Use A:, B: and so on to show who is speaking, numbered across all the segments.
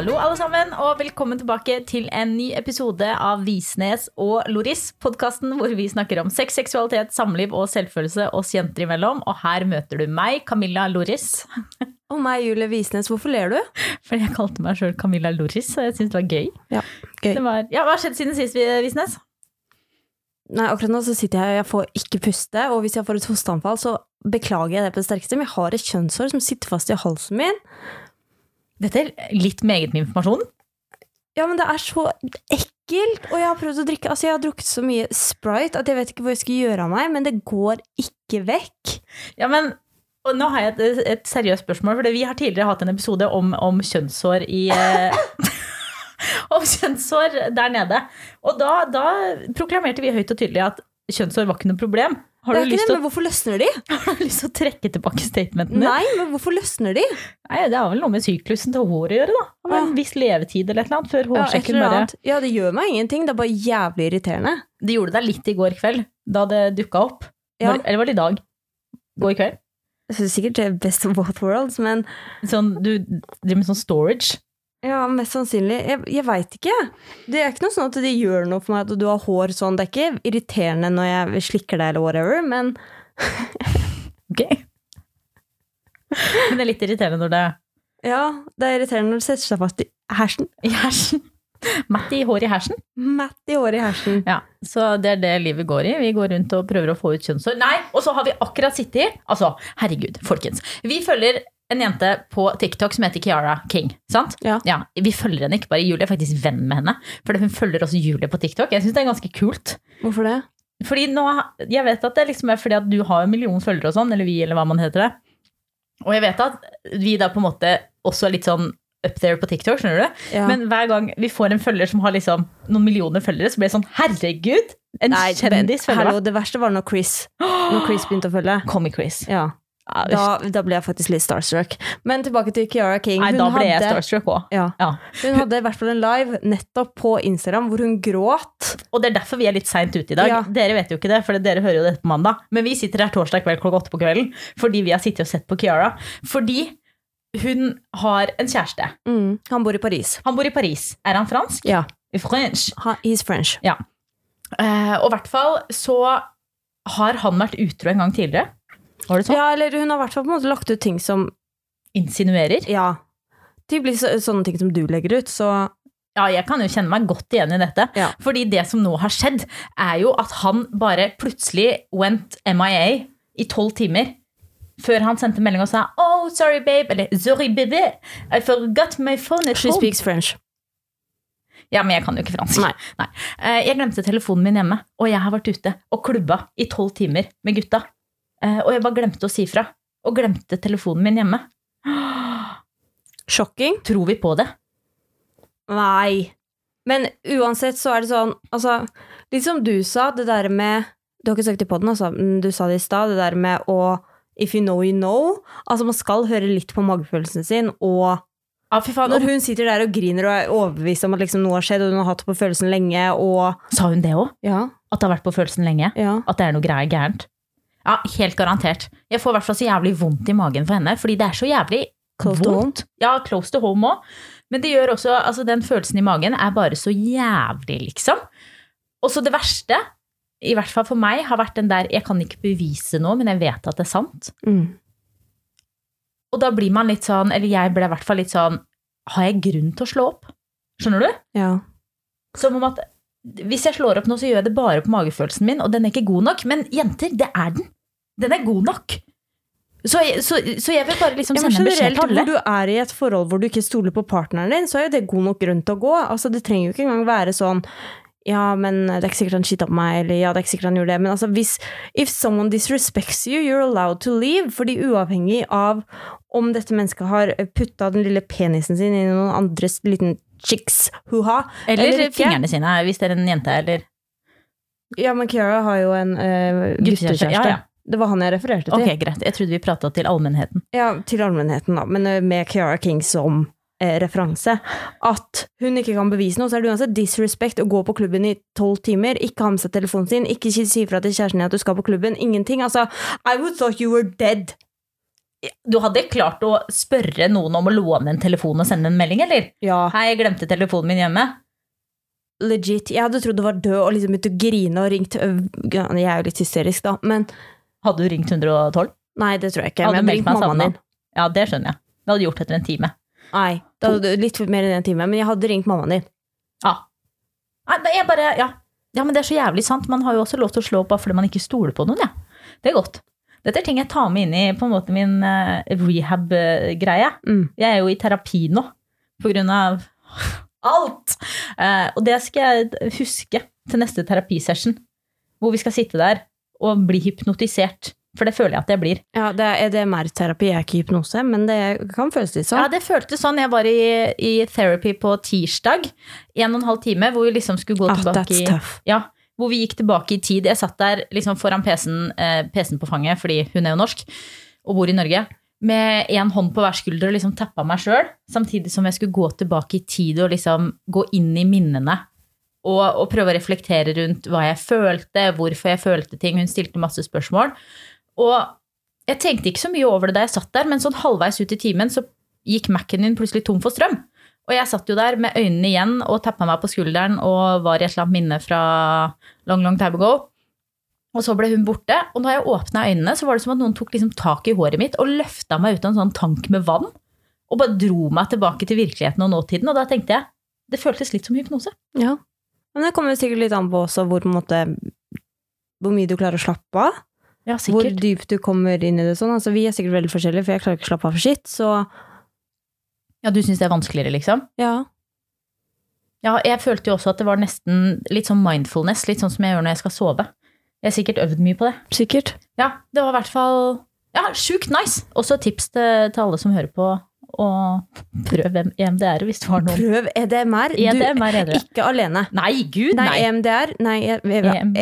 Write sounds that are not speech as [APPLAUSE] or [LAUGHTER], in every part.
A: Hallo alle sammen, og velkommen tilbake til en ny episode av Visnes og Loris. Podkasten hvor vi snakker om sex, seksualitet, samliv og selvfølelse oss jenter imellom. Og her møter du meg, Camilla Loris.
B: Og meg, Julie Visnes. Hvorfor ler du?
A: Fordi jeg kalte meg sjøl Camilla Loris, og jeg syntes det var gøy.
B: Ja, gøy.
A: Det var, ja, Hva har skjedd siden sist, Visnes?
B: Nei, akkurat nå så sitter jeg og jeg får ikke puste, og hvis jeg får et hosteanfall, så beklager jeg det på det sterkeste, men jeg har et kjønnshår som sitter fast i halsen min.
A: Dette er litt meget med informasjon.
B: Ja, men det er så ekkelt, og jeg har prøvd å drikke Altså, jeg har drukket så mye Sprite at jeg vet ikke hva jeg skal gjøre av meg, men det går ikke vekk.
A: Ja, men og nå har jeg et, et seriøst spørsmål, for vi har tidligere hatt en episode om, om kjønnshår i eh, [LAUGHS] Om kjønnshår der nede. Og da, da proklamerte vi høyt og tydelig at kjønnshår var ikke noe problem. Har
B: det er ikke det, men hvorfor løsner de? [LAUGHS]
A: har du lyst til å trekke tilbake statementene?
B: Nei, men hvorfor løsner de?
A: Nei, Det har vel noe med syklusen til håret å gjøre, da. En
B: Ja.
A: viss levetid eller et eller annet, før
B: Ja,
A: hårsekken
B: eller
A: bare
B: ja, det gjør meg ingenting, det er bare jævlig irriterende.
A: Det gjorde deg litt i går kveld, da det dukka opp.
B: Ja.
A: Når, eller var det i dag? Går i kveld?
B: Jeg synes sikkert det er best of both worlds, men
A: Sånn, du driver med sånn storage.
B: Ja, mest sannsynlig. Jeg, jeg veit ikke. Det er ikke noe sånn at det gjør noe for meg at du har hår sånn. Det er ikke irriterende når jeg slikker deg eller whatever, men [LAUGHS]
A: Ok. Men det er litt irriterende når det
B: ja, det er irriterende når det setter seg fast i hersen.
A: i hersen. Matt i hår i hersen.
B: Matt i håret i hersen.
A: Ja, Så det er det livet går i. Vi går rundt og prøver å få ut kjønnshår. Nei, og så har vi akkurat sittet i Altså, herregud, folkens. Vi følger en jente på TikTok som heter Kiara King. sant?
B: Ja.
A: Vi følger henne ikke bare. Julie er faktisk venn med henne. For hun følger også Julie på TikTok. Jeg syns det er ganske kult.
B: Hvorfor det?
A: Fordi nå, Jeg vet at det liksom er fordi at du har en million følgere og sånn, eller vi, eller hva man heter det. Og jeg vet at vi da på en måte også er litt sånn up there på TikTok, skjønner du?
B: Ja.
A: Men hver gang vi får en følger som har liksom noen millioner følgere, så blir det sånn herregud! En
B: Nei,
A: kjendis følger
B: Hallo, det verste var når Chris, når Chris begynte å følge.
A: Comic Chris.
B: Ja,
A: Ja,
B: da, da ble jeg faktisk litt starstruck. Men tilbake til Kiara King.
A: Nei, da ble jeg starstruck òg.
B: Ja.
A: Ja.
B: Hun hadde i hvert fall en live nettopp på Instagram hvor hun gråt.
A: Og det er derfor vi er litt seint ute i dag.
B: Ja.
A: Dere vet jo ikke det, for dere hører jo dette på mandag. Men vi sitter her torsdag kveld klokka åtte på kvelden fordi vi har sittet og sett på Kiara. Fordi hun har en kjæreste.
B: Mm. Han bor i Paris.
A: Han bor i Paris. Er han fransk?
B: Ja,
A: French.
B: ha- he's French.
A: Eh, og i hvert fall så har han vært utro en gang tidligere. Var det sånn?
B: Ja, eller hun har i hvert fall på en måte lagt ut ting som
A: Insinuerer.
B: Ja. Typisk så, sånne ting som du legger ut, så
A: Ja, jeg kan jo kjenne meg godt igjen i dette.
B: Ja.
A: Fordi det som nå har skjedd, er jo at han bare plutselig went MIA i tolv timer. Før han sendte melding og sa 'Oh, sorry, babe', eller 'Sorry, baby, I forgot my phone at
B: She
A: home'.
B: speaks French.
A: Ja, men jeg kan jo ikke fransk.
B: Nei.
A: Nei. Jeg glemte telefonen min hjemme, og jeg har vært ute og klubba i tolv timer med gutta. Eh, Og jeg bare glemte å si fra. Og glemte telefonen min hjemme.
B: Shocking.
A: Tror vi på det?
B: Nei. Men uansett så er det sånn, altså Litt som du sa, det der med Du har ikke sagt det på den, altså, du sa det i stad, det der med å If you know, you know. Altså, man skal høre litt på magefølelsen sin, og
A: faen.
B: når hun sitter der og griner og er overbevist om at liksom noe har skjedd, og hun har hatt på følelsen lenge, og
A: Sa hun det òg?
B: Ja.
A: At det har vært på følelsen lenge?
B: Ja.
A: At det er noe greier gærent? Ja, helt garantert. Jeg får i hvert fall så jævlig vondt i magen for henne, fordi det er så jævlig
B: Close
A: vondt. Ja, close to home òg. Men det gjør også Altså, den følelsen i magen er bare så jævlig, liksom. Og så det verste, i hvert fall for meg, har vært den der Jeg kan ikke bevise noe, men jeg vet at det er sant.
B: Mm.
A: Og da blir man litt sånn, eller jeg ble i hvert fall litt sånn Har jeg grunn til å slå opp? Skjønner du?
B: Ja.
A: Som om at hvis jeg slår opp nå, så gjør jeg det bare på magefølelsen min, og den er ikke god nok. Men jenter, det er den. Den er god nok. Så, så, så jeg vil bare liksom sende en beskjed til alle.
B: hvor du er i et forhold hvor du ikke stoler på partneren din, så er jo det god nok grunn til å gå. Altså, det trenger jo ikke engang være sånn ja, men det er ikke sikkert han cheata på meg, eller ja, det er ikke sikkert han gjorde det. Men altså, hvis If someone disrespects you, you're allowed to leave. Fordi uavhengig av om dette mennesket har putta den lille penisen sin i noen andres liten chicks hoo-ha.
A: Eller,
B: eller
A: fingrene sine, hvis det er en jente, eller
B: Ja, men Kiara har jo en uh,
A: Guttekjæreste, ja, ja.
B: Det var han jeg refererte til.
A: Ok, greit. Jeg trodde vi prata til allmennheten.
B: Ja, til allmennheten, da, men uh, med Kiara King som eh, referanse. At hun ikke kan bevise noe, så er det uansett disrespect å gå på klubben i tolv timer, ikke ha med seg telefonen sin, ikke si fra til kjæresten din at du skal på klubben, ingenting. Altså, I would thought you were dead.
A: Du hadde klart å spørre noen om å låne en telefon og sende en melding, eller?
B: Ja,
A: Hei, jeg glemte telefonen min hjemme.
B: legit. Jeg hadde trodd du var død og liksom begynt å grine og ringt Jeg er jo litt hysterisk, da, men
A: Hadde du ringt 112?
B: nei, det tror jeg ikke.
A: Hadde
B: Men jeg hadde ringt mammaen din.
A: Ja, det skjønner jeg. Det hadde gjort etter en time.
B: Nei, det hadde litt mer enn en time, men jeg hadde ringt mammaen din.
A: Ja. Nei, er bare Ja. Ja, men det er så jævlig sant. Man har jo også lov til å slå opp bare fordi man ikke stoler på noen, ja. Det er godt. Dette er ting jeg tar med inn i på en måte min eh, rehab-greie.
B: Mm.
A: Jeg er jo i terapi nå på grunn av alt. Eh, og det skal jeg huske til neste terapisession, hvor vi skal sitte der og bli hypnotisert. For det føler jeg at jeg blir.
B: Ja, det er EDMR-terapi, er ikke hypnose, men det kan føles litt sånn.
A: Ja, det føltes sånn. Jeg var i, i therapy på tirsdag. En og en halv time hvor vi liksom skulle gå
B: Ah,
A: tilbake i. Ja, hvor vi gikk tilbake i tid. Jeg satt der liksom foran PC-en, eh, PC-en på fanget, fordi hun er jo norsk og bor i Norge, med én hånd på hver skulder og liksom tappa meg sjøl, samtidig som jeg skulle gå tilbake i tid og liksom gå inn i minnene. Og, og prøve å reflektere rundt hva jeg følte, hvorfor jeg følte ting. Hun stilte masse spørsmål. Og jeg tenkte ikke så mye over det da jeg satt der, men sånn halvveis ut i timen så gikk Mac-en min plutselig tom for strøm. Og jeg satt jo der med øynene igjen og tappa meg på skulderen og var i et eller annet minne fra long, long time ago. Og så ble hun borte, og når jeg åpna øynene, så var det som at noen tok liksom tak i håret mitt og løfta meg ut av en sånn tank med vann. Og bare dro meg tilbake til virkeligheten og nåtiden. Og da tenkte jeg det føltes litt som hypnose.
B: Ja. Men det kommer sikkert litt an på også hvor, på måte, hvor mye du klarer å slappe av.
A: Ja,
B: Hvor dypt du kommer inn i det sånn. Altså, vi er sikkert veldig forskjellige, for jeg klarer ikke å slappe av for sitt, så
A: Ja, du syns det er vanskeligere, liksom?
B: ja.
A: Ja, jeg følte jo også at det var nesten litt sånn mindfulness, litt sånn som jeg gjør når jeg skal sove. Jeg har sikkert øvd mye på det.
B: Sikkert.
A: Ja, det var i hvert fall ja, sjukt nice. Også tips til, til alle som hører på, og prøv EMDR hvis du har noen.
B: Prøv EDMR.
A: EDMR er
B: Du,
A: det.
B: ikke alene.
A: Nei, gud,
B: Nei,
A: nei.
B: EMDR. Nei.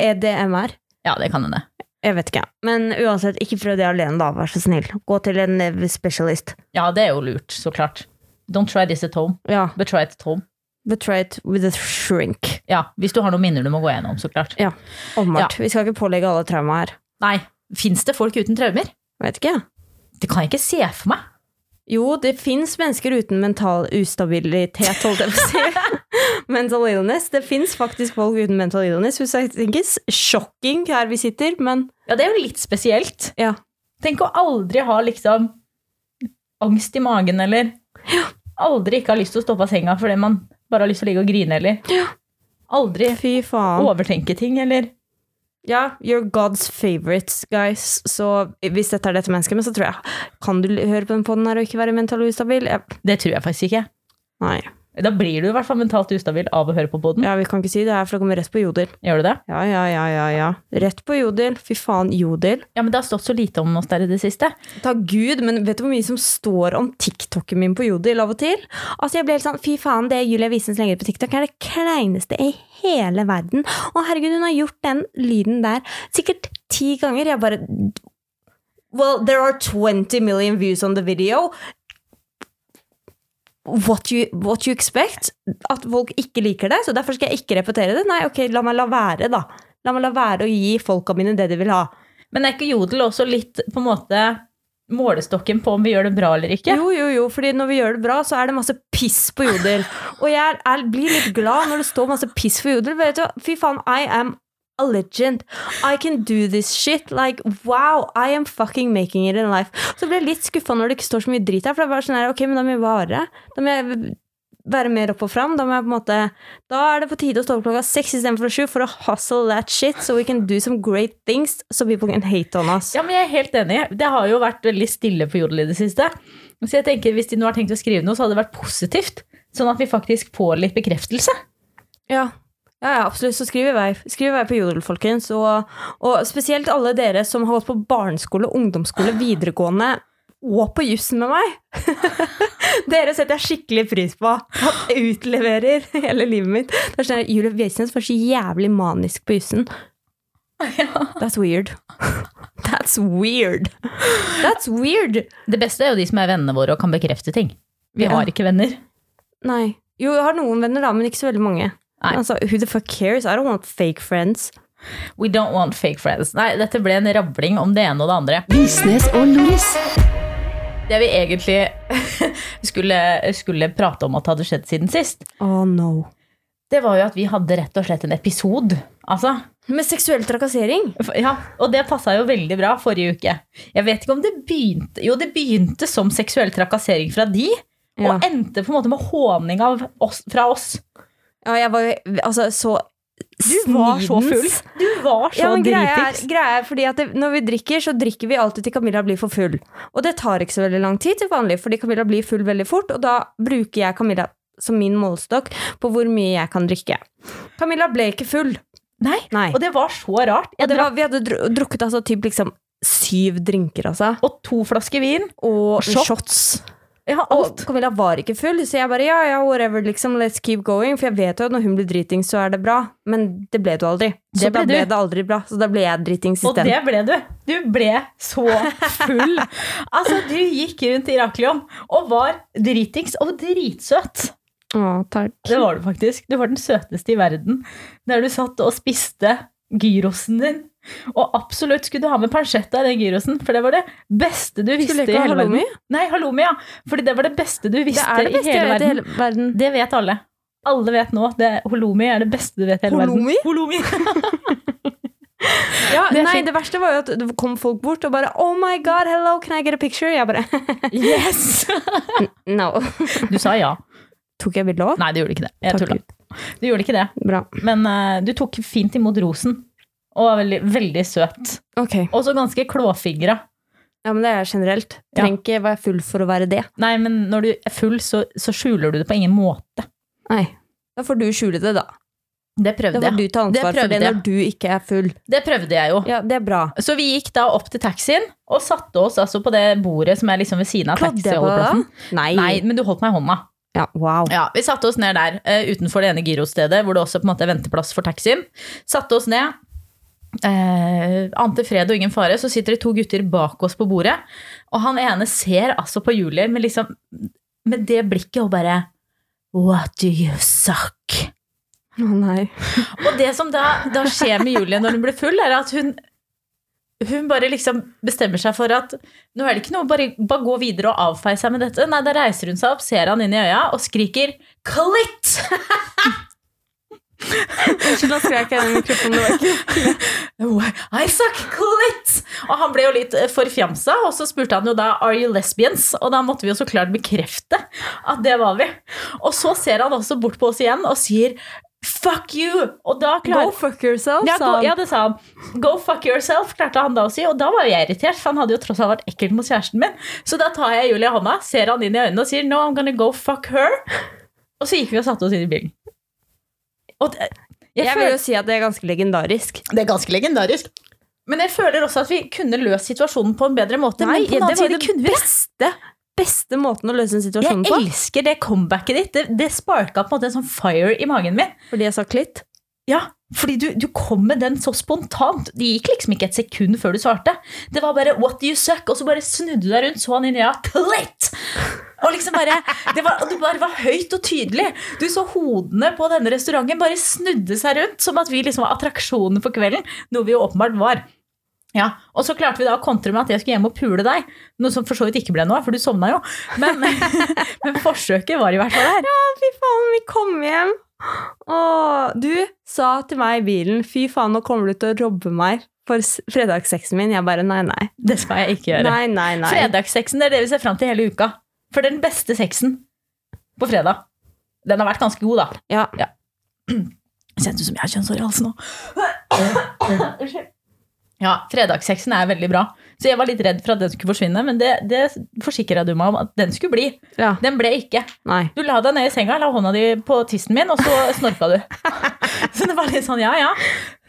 B: EDMR.
A: Ja, det kan hende.
B: Jeg vet ikke. Men uansett, ikke prøv det alene, da. Vær så snill. Gå til en specialist.
A: Ja, det er jo lurt, så klart. Don't try this at home,
B: Ja.
A: but try it at home.
B: But try it with a shrink.
A: Ja, hvis du har noen minner du må gå gjennom, så klart.
B: Ja. Åpenbart. Vi skal ikke pålegge alle trauma her.
A: Nei, fins det folk uten traumer?
B: Vet ikke.
A: Det kan jeg ikke se for meg.
B: Jo, det fins mennesker uten mental ustabilitet, holdt jeg på å si. [LAUGHS] mental illness. Det fins faktisk folk uten mental illness. Hvis jeg tenker, Sjokking her vi sitter, men
A: Ja, det er jo litt spesielt.
B: ja.
A: Tenk å aldri ha liksom angst i magen, eller aldri ikke har lyst til å stå på senga fordi man bare har lyst til å ligge og grine, eller aldri
B: Fy faen.
A: overtenke ting, eller
B: Ja, you're God's favorites, guys. Så hvis dette er dette mennesket, men så tror jeg Kan du høre på den poden her og ikke være mentalt ustabil? Jeg,
A: Det tror jeg faktisk ikke.
B: nei.
A: Da blir du i hvert fall mentalt ustabil av å høre på poden.
B: Ja, vi kan ikke si det her, for det kommer rett på Jodel.
A: Gjør du det?
B: Ja, ja, ja, ja, ja. Rett på Jodel. Fy faen, Jodel.
A: Ja, men det har stått så lite om oss der i det siste.
B: Takk Gud, men vet du hvor mye som står om TikToken min på Jodel av og til? Altså, jeg ble helt sånn, fy faen, det Julia Visens lenger på TikTok er det kleineste i hele verden. Å herregud, hun har gjort den lyden der sikkert ti ganger. Jeg bare Well, there are 20 million views on the video. What you, what you expect? At folk ikke liker det, så derfor skal jeg ikke repetere det? Nei, ok, la meg la være, da. La meg la være å gi folka mine det de vil ha.
A: Men er ikke Jodel også litt på en måte målestokken på om vi gjør det bra eller ikke?
B: Jo, jo, jo, fordi når vi gjør det bra, så er det masse piss på Jodel. Og jeg er, er, blir litt glad når det står masse piss på Jodel. Vet du, fy faen, I am a legend. I can do this shit. Like, wow, I am fucking making it in life. Så ble jeg litt skuffa når det ikke står så mye drit her, for det er bare sånn her, ok, men da må jeg bare Da må jeg være mer opp og fram. Da må jeg på en måte Da er det på tide å stå opp klokka seks istedenfor sju for å hustle that shit, so we can do some great things, so people can hate on us.
A: Ja, men jeg er helt enig. Det har jo vært veldig stille på Jodel i det siste. Så jeg tenker, hvis de nå har tenkt å skrive noe, så hadde det vært positivt. Sånn at vi faktisk får litt bekreftelse.
B: Ja. Ja, ja, absolutt. Så skriv i vei. Skriv i vei på Jodel, folkens. Og, og spesielt alle dere som har gått på barneskole, ungdomsskole, videregående og på jussen med meg. [LAUGHS] dere setter jeg skikkelig pris på. At jeg utleverer hele livet mitt. Det er sånn, Julie Wiesnes var så jævlig manisk på jussen. That's weird. [LAUGHS] That's weird. That's weird.
A: Det beste er jo de som er vennene våre og kan bekrefte ting. Vi
B: Ja.
A: har ikke venner.
B: Nei. Jo, jeg har noen venner, da, men ikke så veldig mange.
A: Nei.
B: Altså, who the fuck cares? I don't want fake friends.
A: We don't want fake friends. Nei, dette ble en rabling om det ene og det andre.
C: Visnes og Loris.
A: Det vi egentlig [LAUGHS] skulle, skulle prate om at hadde skjedd siden sist,
B: Oh no.
A: det var jo at vi hadde rett og slett en episode. Altså,
B: Med seksuell trakassering?
A: ja, og det passa jo veldig bra forrige uke. Jeg vet ikke om det begynte Jo, det begynte som seksuell trakassering fra de,
B: Ja.
A: og endte på en måte med håning av oss, fra oss.
B: Ja, jeg var jo altså så
A: Du var så full. Du var så
B: Ja, men greia er, greia er fordi at det, Når vi drikker, så drikker vi alltid til Camilla blir for full. Og det tar ikke så veldig lang tid til vanlig, fordi Camilla blir full veldig fort, og da bruker jeg Camilla som min målestokk på hvor mye jeg kan drikke. Camilla ble ikke full.
A: Nei,
B: Nei.
A: og det var så rart.
B: Var, vi hadde drukket altså typ liksom syv drinker, altså.
A: og to flasker vin.
B: Og
A: Shots.
B: shots.
A: Ja,
B: Og. Camilla var ikke full, så jeg bare ja, ja, whatever, liksom, let's keep going. For jeg vet jo at når hun blir dritings, så er det bra. Men det ble du aldri. Så
A: Det ble
B: da ble
A: du.
B: det aldri bra. Så da ble jeg dritings
A: Og det ble du. Du ble så full. [LAUGHS] altså, du gikk rundt i Iraklion og var dritings og dritsøt.
B: Å, takk.
A: Det var du faktisk. Du var den søteste i verden. Der du satt og spiste gyrosen din. Og absolutt skulle du ha med pansjetta i den gyrosen, for det var det beste du visste i hele
B: halloumi?
A: verden. Nei, halloumi, ja. Fordi det var det beste du visste
B: det det beste
A: i hele verden.
B: hele verden.
A: Det vet alle. Alle vet nå. at holomi er det beste du vet i hele
B: Holomi?
A: verden. Holomi?
B: Ja, [LAUGHS]
A: Det
B: nei, det verste var jo at det kom folk bort og bare Oh my god, hello, can I get a picture? Jeg bare [LAUGHS]
A: Yes!
B: No.
A: Du sa ja.
B: Tok jeg bilde òg?
A: Nei, du gjorde ikke det. Jeg tulla. Du gjorde ikke det.
B: Bra.
A: Men uh, du tok fint imot rosen. Og var veldig, veldig søt.
B: Okay.
A: Og så ganske klåfingra.
B: Ja, men det er generelt.
A: Ja.
B: Trenger ikke være full for å være det.
A: Nei, men når du er full, så, så skjuler du det på ingen måte.
B: Nei. Da får du skjule det, da.
A: Det prøvde jeg.
B: Da får du ta ansvar for det
A: jeg.
B: når du ikke er full.
A: Det prøvde jeg jo.
B: Ja, det er bra.
A: Så vi gikk da opp til taxien og satte oss altså på det bordet som er liksom ved siden av taxiholdeplassen.
B: Nei.
A: Nei, men du holdt meg i hånda.
B: Ja, wow.
A: Ja, Vi satte oss ned der eh, utenfor det ene gyrostedet hvor det også på en måte er venteplass for taxien. Satte oss ned. Eh, ante fred og ingen fare. Så sitter det to gutter bak oss på bordet. Og han ene ser altså på Julie med, liksom, med det blikket og bare What do you suck?
B: Å nei.
A: Og det som da, da skjer med Julie når hun blir full, er at hun hun bare liksom bestemmer seg for at nå er det ikke noe, bare, bare gå videre og avfeie seg med dette. Nei, da reiser hun seg opp, ser han inn i øya og skriker 'Clit!' [LAUGHS]
B: Unnskyld, da skrek jeg i mikrofonen. Det var ikke [LAUGHS]
A: Isaac suck clit! Og han ble jo litt eh, forfjamsa, og så spurte han jo da Are you lesbians? Og da måtte vi jo så klart bekrefte at det var vi. Og så ser han også bort på oss igjen og sier Fuck you!
B: Go fuck yourself,
A: ja, go, ja, det sa han. Go fuck yourself, klarte han da å si. Og da var jeg irritert, for han hadde jo tross alt vært ekkel mot kjæresten min. Så da tar jeg Julie i hånda, ser han inn i øynene og sier no, I'm gonna go fuck her. Og så gikk vi og satte oss inn i bilen. Og det, jeg
B: Jeg vil jo si at det er ganske legendarisk.
A: det er ganske legendarisk. Men jeg føler også at vi kunne løst situasjonen på en bedre måte.
B: Nei,
A: men på den
B: det var
A: den
B: det
A: kunne vi
B: beste, beste måten å løse en situasjon
A: Jeg
B: på.
A: elsker det comebacket ditt. Det, det sparka på en måte en sånn fire i magen min.
B: Fordi jeg sa klitt.
A: Ja, fordi du, du kom med den så spontant. Det gikk liksom ikke et sekund før du svarte. Det var bare 'what do you suck', og så bare snudde du deg rundt, så han inn i øya, klitt! Og liksom bare, det var, det bare var høyt og tydelig. Du så hodene på denne restauranten bare snudde seg rundt, som at vi liksom var attraksjonen for kvelden. Noe vi jo åpenbart var. Ja, Og så klarte vi da å kontre med at jeg skulle hjem og pule deg. Noe som for så vidt ikke ble noe, for du sovna jo. Men, [LAUGHS] men forsøket var i hvert fall der.
B: Ja, fy faen, vi kom hjem. Og du sa til meg i bilen fy faen, nå kommer du til å robbe meg for fredagssexen min. Jeg bare nei, nei.
A: Det skal jeg ikke gjøre.
B: Nei, nei, nei.
A: Fredagssexen er det vi ser fram til hele uka. For den beste sexen på fredag. Den har vært ganske god, da.
B: Ja.
A: Kjennes ut som jeg har kjønnshår i halsen nå. [COUGHS] [COUGHS] Unnskyld. Ja, fredagssexen er veldig bra. Så jeg var litt redd for at den skulle forsvinne, men det, det forsikra du meg om at den skulle bli.
B: ja.
A: Den ble ikke.
B: Nei.
A: Du la deg ned i senga, la hånda di på tissen min, og så [LAUGHS] snorka du. Så det var litt sånn, ja ja.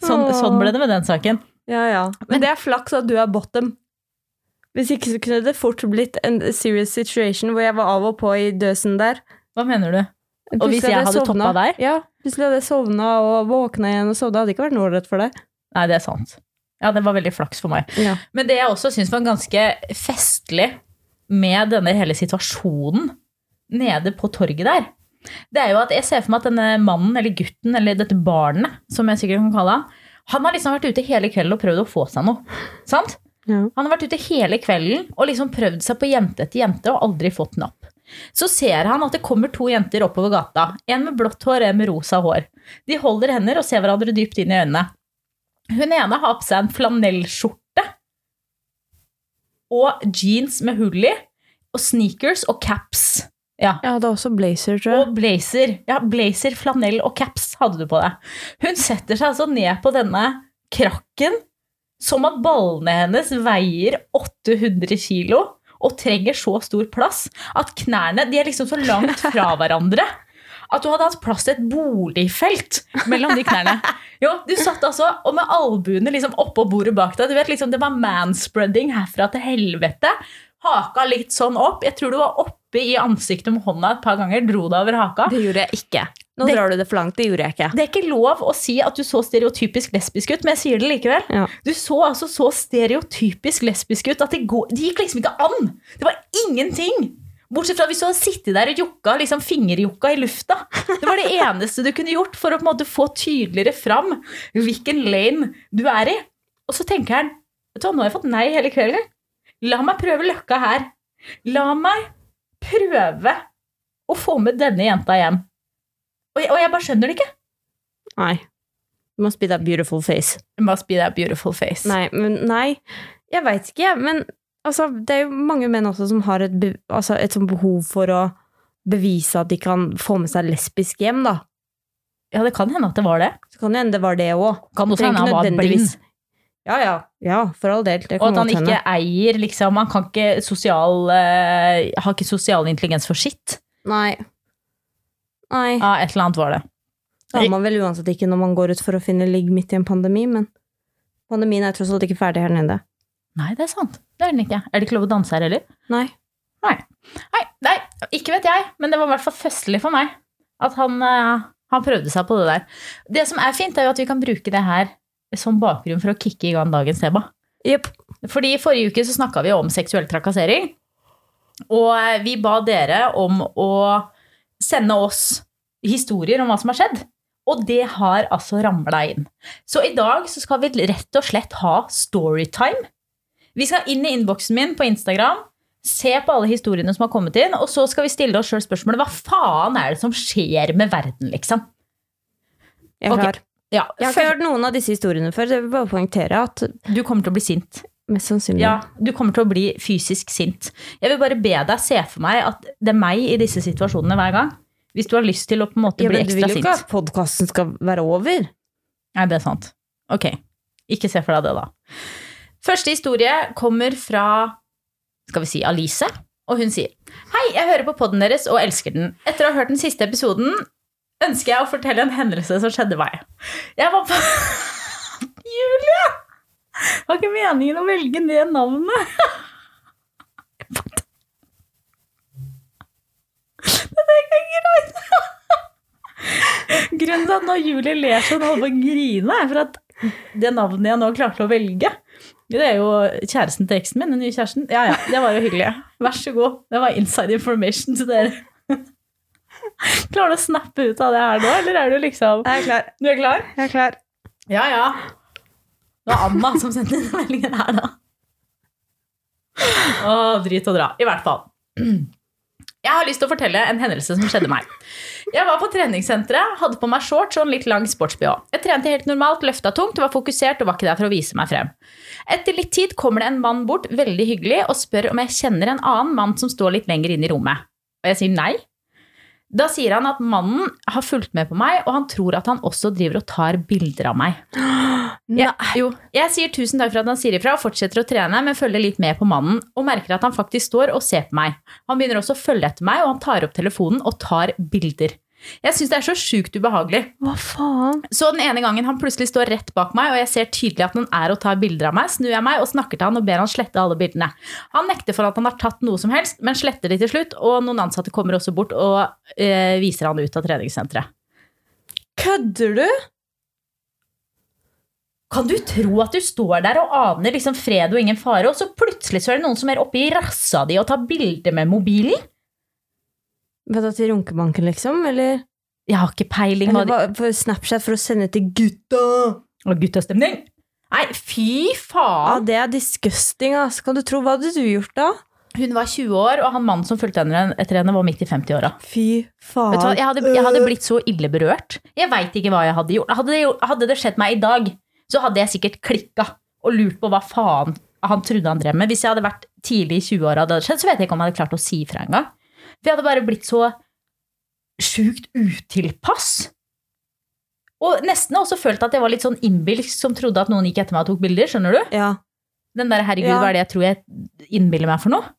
A: Sånn, sånn ble det med den saken.
B: Ja, ja. Men det er flaks at du er bottom. Hvis ikke så kunne det fort blitt en serious situation hvor jeg var av og på i døsen der.
A: Hva mener du? Og hvis jeg
B: hadde
A: toppa deg?
B: Ja, plutselig hadde jeg sovna og våkna igjen og sovna. Det hadde ikke vært noe ålreit for deg.
A: Nei, det er sant. Ja, det var veldig flaks for meg.
B: Ja.
A: Men det jeg også syns var ganske festlig med denne hele situasjonen nede på torget der, det er jo at jeg ser for meg at denne mannen, eller gutten, eller dette barnet, som jeg sikkert kan kalle han, han har liksom vært ute hele kvelden og prøvd å få seg noe. Sant?
B: Ja.
A: Han har vært ute hele kvelden og liksom prøvd seg på jente etter jente og aldri fått napp. Så ser han at det kommer to jenter oppover gata. En med blått hår, en med rosa hår. De holder hender og ser hverandre dypt inn i øynene. Hun ene har på seg en flanellskjorte og jeans med hull i, og sneakers og caps. Ja.
B: Jeg hadde også blazer, tror jeg.
A: Og blazer. Ja, blazer, flanell og caps hadde du på deg. Hun setter seg altså ned på denne krakken som at ballene hennes veier 800 kilo og trenger så stor plass at knærne de er liksom så langt fra hverandre [LAUGHS] at du hadde hatt plass til et boligfelt mellom de knærne. [LAUGHS] Jo, Du satt altså og med albuene liksom oppå bordet bak deg. Du vet liksom Det var manspreading herfra til helvete. Haka litt sånn opp. Jeg tror du var oppe i ansiktet med hånda et par ganger. Dro deg over haka.
B: Det gjorde jeg ikke. Nå
A: Det-
B: drar du det for langt. Det gjorde jeg ikke.
A: Det er ikke lov å si at du så stereotypisk lesbisk ut, men jeg sier det likevel.
B: Ja.
A: Du så altså så stereotypisk lesbisk ut at det, går, det gikk liksom ikke an. Det var ingenting. Bortsett fra hvis du hadde sittet der og jokka, liksom fingerjokka i lufta. Det var det [LAUGHS] eneste du kunne gjort for å på en måte få tydeligere fram hvilken lane du er i. Og så tenker han vet du hva, nå har jeg fått nei hele kvelden. La meg prøve løkka her. La meg prøve å få med denne jenta hjem. Og jeg, og jeg bare skjønner det ikke.
B: Nei. It must be that beautiful face.
A: It must be that beautiful face.
B: Nei, men nei. Jeg veit ikke, men altså, det er jo mange menn også som har et, altså, et sånt behov for å bevise at de kan få med seg lesbisk hjem, da.
A: Ja, det kan hende at det var det.
B: Så kan det hende det var det òg.
A: Kan også hende han var blind.
B: Ja, ja. Ja, for all del. Det
A: Og at han ikke henne. eier liksom, Han kan ikke sosial, uh, har ikke sosial intelligens for sitt.
B: Nei. Nei.
A: Ja, et eller annet var det.
B: Det har man vel uansett ikke når man går ut for å finne ligg midt i en pandemi, men pandemien er tross alt ikke ferdig her nede.
A: Nei, det er sant. Det er den ikke. Er det ikke lov å danse her heller?
B: Nei.
A: Nei. Nei, nei, ikke vet jeg, men det var i hvert fall festlig for meg at han, eh, han prøvde seg på det der. Det som er fint, er jo at vi kan bruke det her som bakgrunn for å kicke i gang dagens tema.
B: Yep.
A: Fordi i forrige uke så snakka vi om seksuell trakassering. Og eh, vi ba dere om å sende oss historier om hva som har skjedd. Og det har altså ramla inn. Så i dag så skal vi rett og slett ha storytime. Vi skal inn i innboksen min på Instagram, se på alle historiene som har kommet inn, og så skal vi stille oss sjøl spørsmålet hva faen er det som skjer med verden, liksom?
B: Jeg er
A: okay.
B: klar.
A: Ja,
B: Jeg har ikke hørt noen av disse historiene før. Jeg vil bare poengtere at
A: Du kommer til å bli sint.
B: mest sannsynlig
A: Ja, du kommer til å bli fysisk sint. Jeg vil bare be deg se for meg at det er meg i disse situasjonene hver gang. Hvis du har lyst til å på en måte
B: Ja,
A: bli
B: men du vil jo ikke at podkasten skal være over.
A: Nei, det er sant. Ok, ikke se for deg det da. Første historie kommer fra, skal vi si, Alice. Og hun sier Hei, jeg hører på podden deres og elsker den. Etter å ha hørt den siste episoden ønsker jeg å fortelle en hendelse som skjedde meg. Jeg var på [LAUGHS] Julie! Det var ikke meningen å velge det navnet. Det er ikke greit. Grunnen til at når Julie ler sånn og holder på å grine, er for at det navnet jeg nå klarte å velge Det er jo kjæresten til eksen min, den nye kjæresten. Ja, ja, det var jo hyggelig. Vær så god. Det var inside information til dere. [LAUGHS] Klarer du å snappe ut av det her nå, eller er du liksom
B: Jeg er klar.
A: Du er klar?
B: Jeg er klar.
A: Ja, ja. Det var Anna som sendte inn meldingen her, da. Å, drit og dra. I hvert fall. [CLEARS THROAT] Jeg har lyst til å fortelle en hendelse som skjedde meg. Jeg var på treningssenteret, hadde på meg shorts og en litt lang sports-BH. Jeg trente helt normalt, løfta tungt, var fokusert og var ikke der for å vise meg frem. Etter litt tid kommer det en mann bort, veldig hyggelig, og spør om jeg kjenner en annen mann som står litt lenger inn i rommet. Og jeg sier nei. Da sier han at mannen har fulgt med på meg, og han tror at han også driver og tar bilder av meg. [GASPS] Jeg, jo, jeg sier tusen takk for at han sier ifra og fortsetter å trene, men følger litt med på mannen og merker at han faktisk står og ser på meg. Han begynner også å følge etter meg, og han tar opp telefonen og tar bilder. Jeg syns det er så sjukt ubehagelig.
B: Hva faen?
A: Så den ene gangen han plutselig står rett bak meg, og jeg ser tydelig at han er og tar bilder av meg, snur jeg meg og snakker til han og ber han slette alle bildene. Han nekter for at han har tatt noe som helst, men sletter de til slutt, og noen ansatte kommer også bort og eh, viser han ut av treningssenteret.
B: Kødder du?
A: Kan du tro at du står der og aner liksom fred og ingen fare, og så plutselig så er det noen som er oppe i rassa di og tar bilder med mobilen?
B: Hva til runkebanken, liksom? Eller,
A: Jeg har ikke peiling.
B: eller bare på Snapchat for å sende til gutta?
A: Og guttastemning? Nei, fy
B: Ja,
A: faen!
B: det er disgusting, ass. Kan du tro hva hadde du gjort da?
A: Hun var 20 år, og han mannen som fulgte henne etter henne, var midt i 50-åra.
B: Fy faen.
A: Vet du hva? Jeg hadde, jeg hadde blitt så ille berørt. Jeg veit ikke hva jeg hadde gjort. Hadde det, hadde det skjedd meg i dag, så hadde jeg sikkert klikka og lurt på hva faen han trodde han drev med. Hvis jeg hadde vært tidlig i 20-åra, det hadde skjedd, så vet jeg ikke om jeg hadde klart å si ifra engang. Jeg hadde bare blitt så sjukt utilpass. Og nesten også følt at jeg var litt sånn innbilsk som trodde at noen gikk etter meg og tok bilder. Skjønner du?
B: Ja.
A: Den der 'herregud,
B: Ja.
A: hva er det jeg tror jeg innbiller meg for noe'?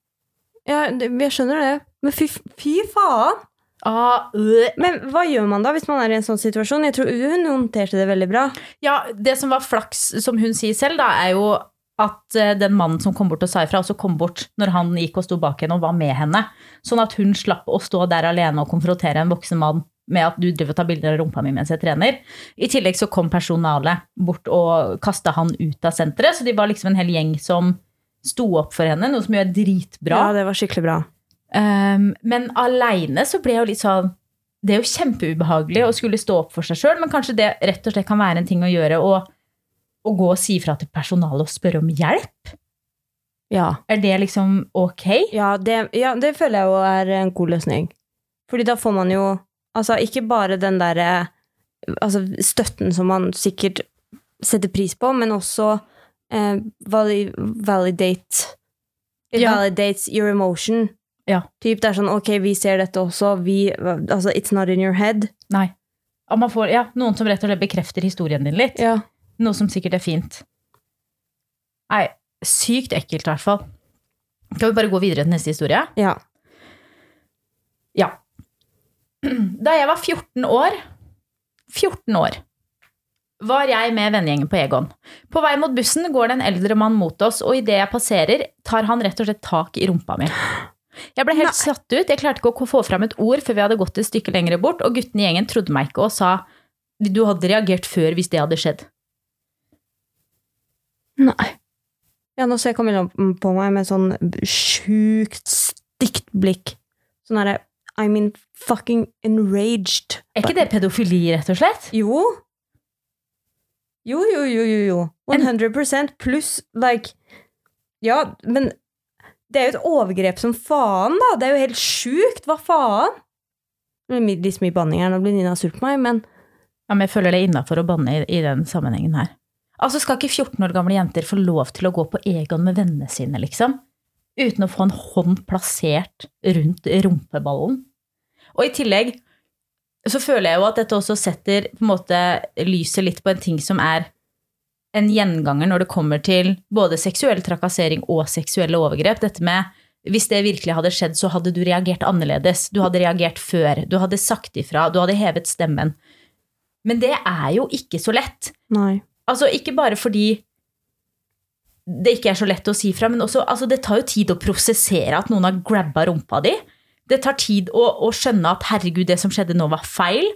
B: ja, jeg skjønner det. Men fy, fy faen!
A: Ah, øh.
B: Men hva gjør man da hvis man er i en sånn situasjon? Jeg tror hun håndterte det veldig bra.
A: Ja, det som var flaks, som hun sier selv, da, er jo at eh, den mannen som kom bort og sa ifra, også kom bort når han gikk og sto bak henne og var med henne. Sånn at hun slapp å stå der alene og konfrontere en voksen mann med at du driver og tar bilder av rumpa mi mens jeg trener. I tillegg så kom personalet bort og kasta han ut av senteret, så de var liksom en hel gjeng som sto opp for henne, noe som er dritbra.
B: Ja, det var skikkelig bra.
A: Um, men aleine så ble jeg jo litt sånn Det er jo kjempeubehagelig å skulle stå opp for seg sjøl, men kanskje det rett og slett kan være en ting å gjøre å, å gå og si fra til personalet og spørre om hjelp?
B: Ja.
A: Er det liksom ok?
B: Ja det, ja, det føler jeg jo er en god løsning. Fordi da får man jo Altså, ikke bare den derre altså, støtten som man sikkert setter pris på, men også eh, vali, validate It
A: Ja.
B: validates your emotion.
A: Ja.
B: Typ, det er sånn ok, vi ser dette også, vi Altså, it's not in your head.
A: Nei. Man får, ja, noen som rett og slett bekrefter historien din litt.
B: Ja.
A: Noe som sikkert er fint. Nei, sykt ekkelt i hvert fall. Skal vi bare gå videre til neste historie?
B: Ja.
A: Ja. Da jeg var 14 år 14 år var jeg med vennegjengen på Egon. På vei mot bussen går det en eldre mann mot oss, og idet jeg passerer, tar han rett og slett tak i rumpa mi. Jeg ble helt
B: Nei.
A: satt ut, jeg klarte ikke å få fram et ord før vi hadde gått et stykke lenger bort, og guttene i gjengen trodde meg ikke og sa du hadde reagert før hvis det hadde skjedd.
B: Nei. Ja, nå ser Camilla på meg med sånn sjukt stygt blikk. Sånn herre I'm in fucking enraged.
A: Er ikke det pedofili, rett og slett?
B: Jo. Jo, jo, jo, jo, jo.
A: En-
B: 100 pluss, like Ja, men det er jo et overgrep som faen, da. Det er jo helt sjukt. Hva faen? Det blir litt mye banning her, nå blir Nina sur på meg, men
A: Ja, men jeg føler det er innafor å banne i, i den sammenhengen her. Altså, skal ikke 14 år gamle jenter få lov til å gå på Egon med vennene sine, liksom? Uten å få en hånd plassert rundt rumpeballen? Og i tillegg så føler jeg jo at dette også setter på en måte lyset litt på en ting som er en gjenganger når det kommer til både seksuell trakassering og seksuelle overgrep. Dette med hvis det virkelig hadde skjedd, så hadde du reagert annerledes. Du hadde reagert før. Du hadde sagt ifra. Du hadde hevet stemmen. Men det er jo ikke så lett.
B: nei.
A: Altså, ikke bare fordi det ikke er så lett å si fra, men også altså, det tar jo tid å prosessere at noen har grabba rumpa di. Det tar tid å, å skjønne at herregud, det som skjedde nå, var feil.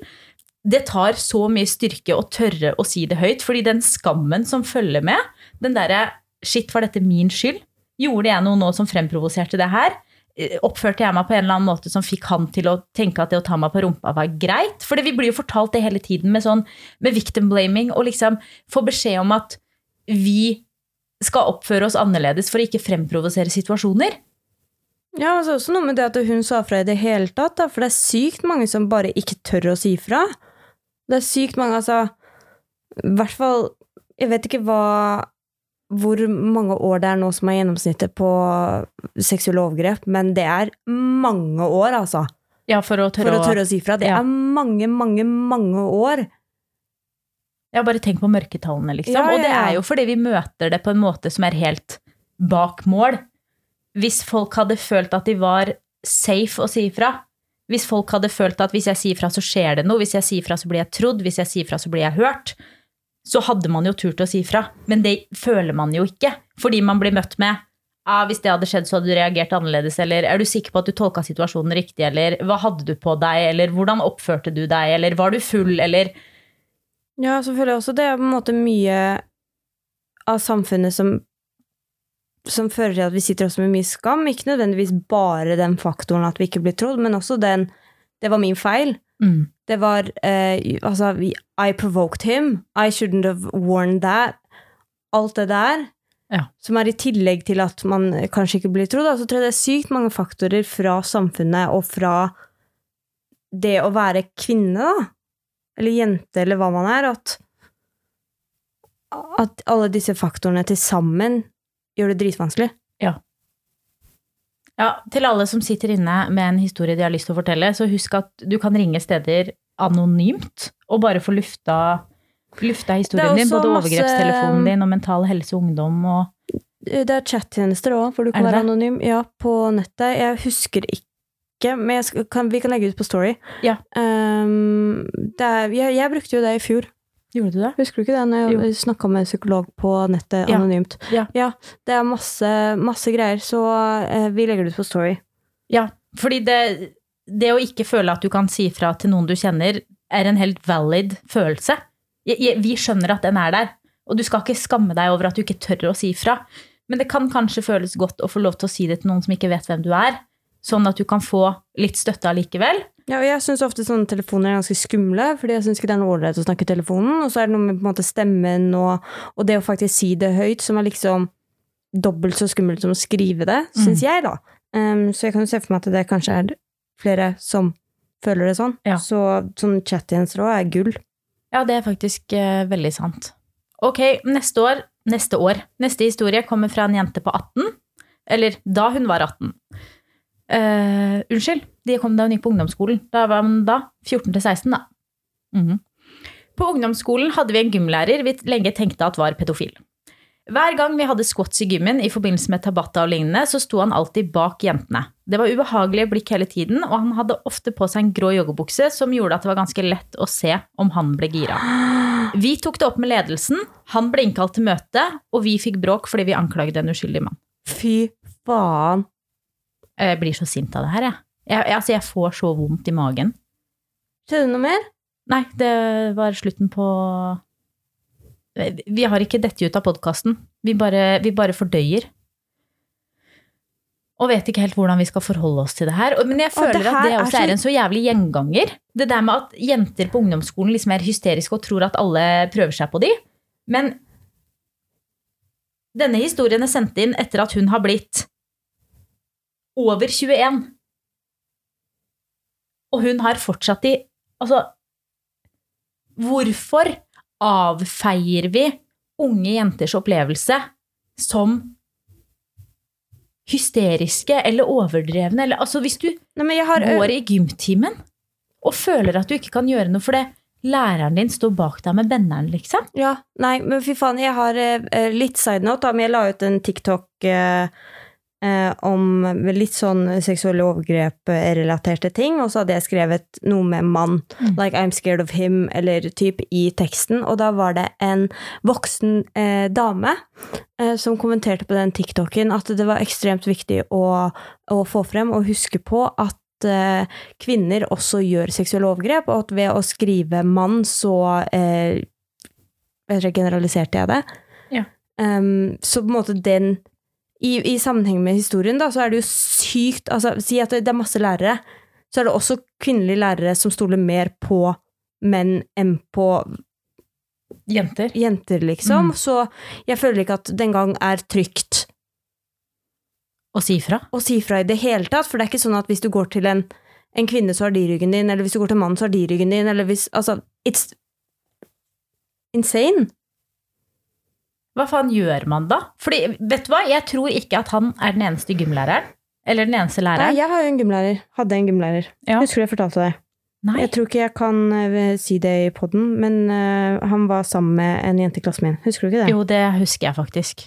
A: Det tar så mye styrke å tørre å si det høyt, fordi den skammen som følger med, den derre shit, var dette min skyld? Gjorde jeg noe nå som fremprovoserte det her? Eh, Oppførte jeg meg på en eller annen måte som fikk han til å tenke at det å ta meg på rumpa var greit? For vi blir jo fortalt det hele tiden med sånn med victim blaming, og liksom få beskjed om at vi skal oppføre oss annerledes for å ikke fremprovosere situasjoner.
B: Ja, altså også noe med det at hun sa fra i det hele tatt, da, for det er sykt mange som bare ikke tør å si fra. Det er sykt mange, altså I hvert fall Jeg vet ikke hva hvor mange år det er nå som er gjennomsnittet på seksuelle overgrep, men det er mange år, altså.
A: Ja, for å tørre,
B: For å tørre å si fra. Det
A: Ja.
B: er mange, mange, mange år.
A: Ja, bare tenk på mørketallene, liksom.
B: Ja, ja,
A: Og det er jo fordi vi møter det på en måte som er helt bak mål. Hvis folk hadde følt at de var safe å si ifra, hvis folk hadde følt at hvis jeg sier fra, så skjer det noe, hvis jeg sier fra, så blir jeg trodd, hvis jeg sier fra, så blir jeg hørt, så hadde man jo turt å si fra. Men det føler man jo ikke, fordi man blir møtt med ah, hvis det hadde skjedd, så hadde du reagert annerledes, eller er du sikker på at du tolka situasjonen riktig, eller hva hadde du på deg, eller hvordan oppførte du deg, eller var du full, eller
B: Ja, så føler jeg også det er på en måte mye av samfunnet som som fører til at vi sitter også med mye skam. Ikke nødvendigvis bare den faktoren at vi ikke blir trodd, men også den Det var min feil.
A: Mm.
B: Det var uh, Altså, I provoked him. I shouldn't have worn that. Alt det der.
A: Ja.
B: Som er i tillegg til at man kanskje ikke blir trodd. Så tror jeg det er sykt mange faktorer fra samfunnet og fra det å være kvinne, da. Eller jente, eller hva man er. At, at alle disse faktorene til sammen gjør det dritvanskelig.
A: Ja, til alle som sitter inne med en historie de har lyst til å fortelle, så husk at du kan ringe steder anonymt og bare få lufta, lufta historien din. Både
B: masse-
A: overgrepstelefonen din og Mental Helse og Ungdom og
B: Det er chattjenester òg, for du kan være
A: det?
B: anonym. Ja, på nettet. Jeg husker ikke, men kan, vi kan legge ut på Story.
A: Ja.
B: Um, er, jeg, jeg brukte jo det i fjor.
A: Gjorde du det?
B: Husker du ikke det? Når jeg snakka med en psykolog på nettet
A: Ja.
B: anonymt.
A: Ja.
B: Det er masse, masse greier, så eh, vi legger det ut på Story.
A: Ja, fordi det, det å ikke føle at du kan si fra til noen du kjenner, er en helt valid følelse. Jeg, jeg, vi skjønner at den er der, og du skal ikke skamme deg over at du ikke tør å si fra. Men det kan kanskje føles godt å få lov til å si det til noen som ikke vet hvem du er, sånn at du kan få litt støtte allikevel.
B: Ja, og jeg syns ofte sånne telefoner er ganske skumle, fordi jeg syns ikke det er noe ålreit å snakke i telefonen. Og så er det noe med på en måte stemmen og, og det å faktisk si det høyt, som er liksom dobbelt så skummelt som å skrive det, syns jeg, da. Um, så jeg kan jo se for meg at det kanskje er flere som føler det sånn.
A: Ja.
B: Så sånn chattjenester òg er gull.
A: Ja, det er faktisk uh, veldig sant. Ok, neste år, neste år, neste historie kommer fra en jente på 18, eller da hun var 18. Eh, unnskyld, de kom da hun gikk på ungdomsskolen. Da var hun da 14 til 16, da. Mhm. På ungdomsskolen hadde vi en gymlærer vi lenge tenkte at var pedofil. Hver gang vi hadde squats i gymmen i forbindelse med tabata og lignende, så sto han alltid bak jentene. Det var ubehagelige blikk hele tiden, og han hadde ofte på seg en grå joggebukse som gjorde at det var ganske lett å se om han ble gira. Vi tok det opp med ledelsen, han ble innkalt til møte, og vi fikk bråk fordi vi anklaget en uskyldig mann.
B: Fy faen.
A: Jeg blir så sint av det her, jeg. jeg, jeg altså, jeg får så vondt i magen.
B: Skjedde det noe mer?
A: Nei, det var slutten på Vi har ikke dette ut av podkasten. Vi, vi bare fordøyer. Og vet ikke helt hvordan vi skal forholde oss til det her. Men jeg
B: føler det
A: at
B: det
A: det
B: er
A: også
B: så-
A: er en så jævlig gjenganger. Det der med at jenter på ungdomsskolen liksom er hysteriske og tror at alle prøver seg på de. Men denne historien er sendt inn etter at hun har blitt over 21. Og hun har fortsatt i Altså, hvorfor avfeier vi unge jenters opplevelse som hysteriske eller overdrevne? Eller, altså, hvis du
B: Nei, har
A: går i gymtimen og føler at du ikke kan gjøre noe for det læreren din står bak deg med benneren, liksom.
B: Ja, nei, men fy faen, jeg har uh, litt side note, da, men jeg la ut en TikTok eh, om litt sånn seksuelle overgrep-relaterte ting, og så hadde jeg skrevet noe med mann,
A: Mm.
B: like I'm scared of him, eller typ i teksten, og da var det en voksen eh, dame eh, som kommenterte på den TikToken at det var ekstremt viktig å, å få frem og huske på at eh, kvinner også gjør seksuelle overgrep, og at ved å skrive mann så eh, generaliserte jeg det.
A: Ja.
B: Um, så på en måte den i, I sammenheng med historien, da, så er det jo sykt altså, Si at det, er masse lærere. Så er det også kvinnelige lærere som stoler mer på menn enn på
A: Jenter.
B: jenter, liksom.
A: Mm.
B: Så jeg føler ikke at den gang er trygt
A: Å si fra.
B: å si fra i det hele tatt, for det er ikke sånn at hvis du går til en, en kvinne, så har de ryggen din, eller hvis du går til en mann, så har de ryggen din, eller hvis Altså, it's insane.
A: Hva faen gjør man da? Fordi, vet du hva? Jeg tror ikke at han er den eneste gymlæreren. Eller den eneste læreren.
B: Nei, jeg har jo en gymlærer. Hadde en gymlærer.
A: Ja.
B: Husker du jeg fortalte deg?
A: Nei.
B: Jeg tror ikke jeg kan eh, si det i poden, men uh, han var sammen med en jente i klassen min. Husker du ikke det?
A: Jo, det husker jeg faktisk.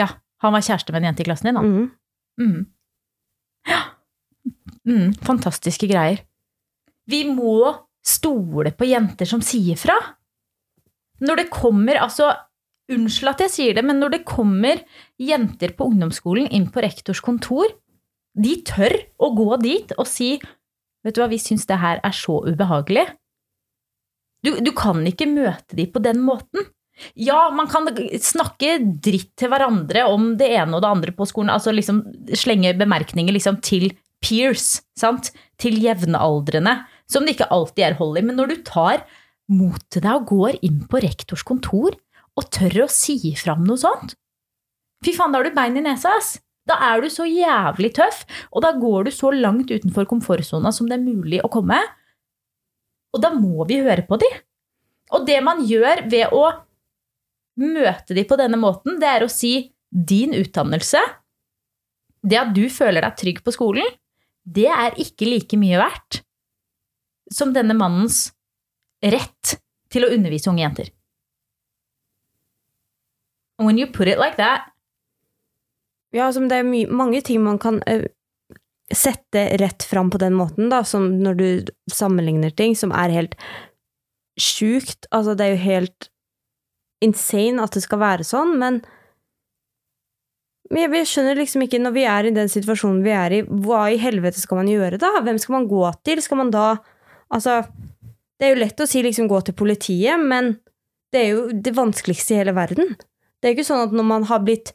A: Ja. Han var kjæreste med en jente i klassen din, da.
B: Mm.
A: Mm. Ja. Mm, fantastiske greier. Vi må stole på jenter som sier fra. Når det kommer, altså Unnskyld at jeg sier det, men når det kommer jenter på ungdomsskolen inn på rektors kontor, de tør å gå dit og si Vet du hva, vi syns det her er så ubehagelig. Du, du kan ikke møte de på den måten. Ja, man kan snakke dritt til hverandre om det ene og det andre på skolen. Altså liksom slenge bemerkninger liksom til peers, sant? Til jevnaldrende. Som det ikke alltid er hold i. Men når du tar mot til deg og går inn på rektors kontor og tør å si fram noe sånt Fy faen, da har du bein i nesa, ass! Da er du så jævlig tøff, og da går du så langt utenfor komfortsona som det er mulig å komme. Og da må vi høre på de. Og det man gjør ved å møte de på denne måten, det er å si din utdannelse, det at du føler deg trygg på skolen, det er ikke like mye verdt som denne mannens rett til å undervise unge jenter. When you put it like that,
B: Ja, altså, det er my mange ting man kan uh, sette rett fram på den måten, da, som når du sammenligner ting som er helt sjukt. Altså, det er jo helt insane at det skal være sånn, men jeg skjønner liksom ikke, når vi er i den situasjonen vi er i, hva i helvete skal man gjøre da? Hvem skal man gå til? Skal man da Altså, det er jo lett å si liksom gå til politiet, men det er jo det vanskeligste i hele verden. Det er ikke sånn at når man har blitt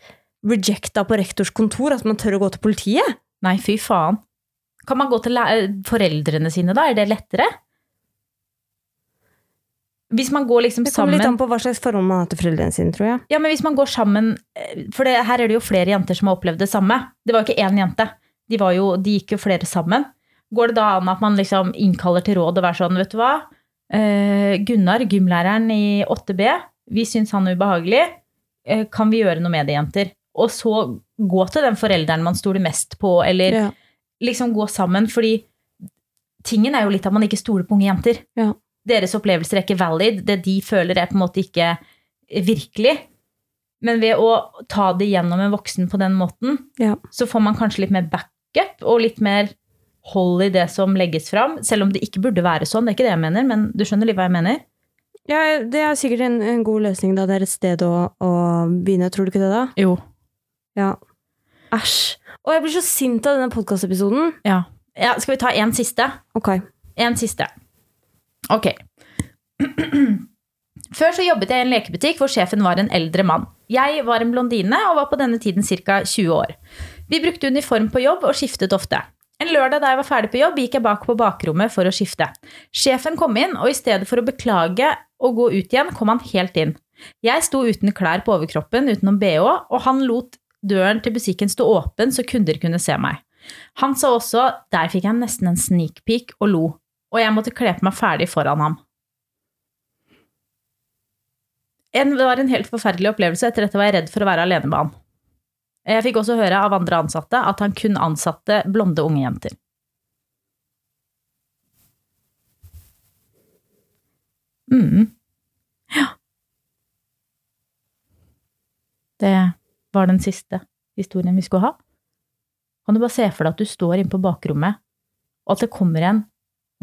B: rejecta på rektors kontor, at man tør å gå til politiet.
A: nei, fy faen. Kan man gå til foreldrene sine, da? Er det lettere? Hvis man går liksom sammen
B: Det kommer litt an på hva slags forhold man har til foreldrene sine, tror jeg.
A: Ja, men hvis man går sammen eh, For det, her er det jo flere jenter som har opplevd det samme. Det var jo ikke én jente. De, var jo, de gikk jo flere sammen. Går det da an at man liksom innkaller til råd og er sånn, vet du hva? Eh, Gunnar, gymlæreren i 8B, vi syns han er ubehagelig. Eh, kan vi gjøre noe med det, jenter? Og så gå til den forelderen man stoler mest på, eller
B: Ja.
A: liksom gå sammen, fordi tingen er jo litt at man ikke stoler på unge jenter.
B: Ja.
A: Deres opplevelser er ikke valid. Det de føler, er på en måte ikke virkelig. Men ved å ta det gjennom en voksen på den måten,
B: Ja.
A: så får man kanskje litt mer backup og litt mer hold i det som legges fram. Selv om det ikke burde være sånn, det er ikke det jeg mener, men du skjønner litt hva jeg mener?
B: Ja, det er sikkert en, en god løsning, da. Det er et sted å, å begynne, tror du ikke det, da?
A: Jo.
B: Ja. Æsj. Og jeg blir så sint av denne podkastepisoden.
A: Ja. ja. Skal vi ta en siste?
B: Ok.
A: En siste. Ok. [CLEARS THROAT] Før så jobbet jeg i en lekebutikk hvor sjefen var en eldre mann. Jeg var en blondine og var på denne tiden ca. 20 år. Vi brukte uniform på jobb og skiftet ofte. En lørdag da jeg var ferdig på jobb, gikk jeg bak på bakrommet for å skifte. Sjefen kom inn, og i stedet for å beklage og gå ut igjen, kom han helt inn. Jeg sto uten klær på overkroppen utenom bh, og han lot døren til butikken stå åpen så kunder kunne se meg. Han sa også der fikk jeg nesten en sneak peek og lo, og jeg måtte kle på meg ferdig foran ham. En, det var en helt forferdelig opplevelse. Etter dette var jeg redd for å være alene med han. Jeg fikk også høre av andre ansatte at han kun ansatte blonde unge jenter. Mm. Ja. Det var den siste historien vi skulle ha. Kan du bare se for deg at du står inne på bakrommet, og at det kommer en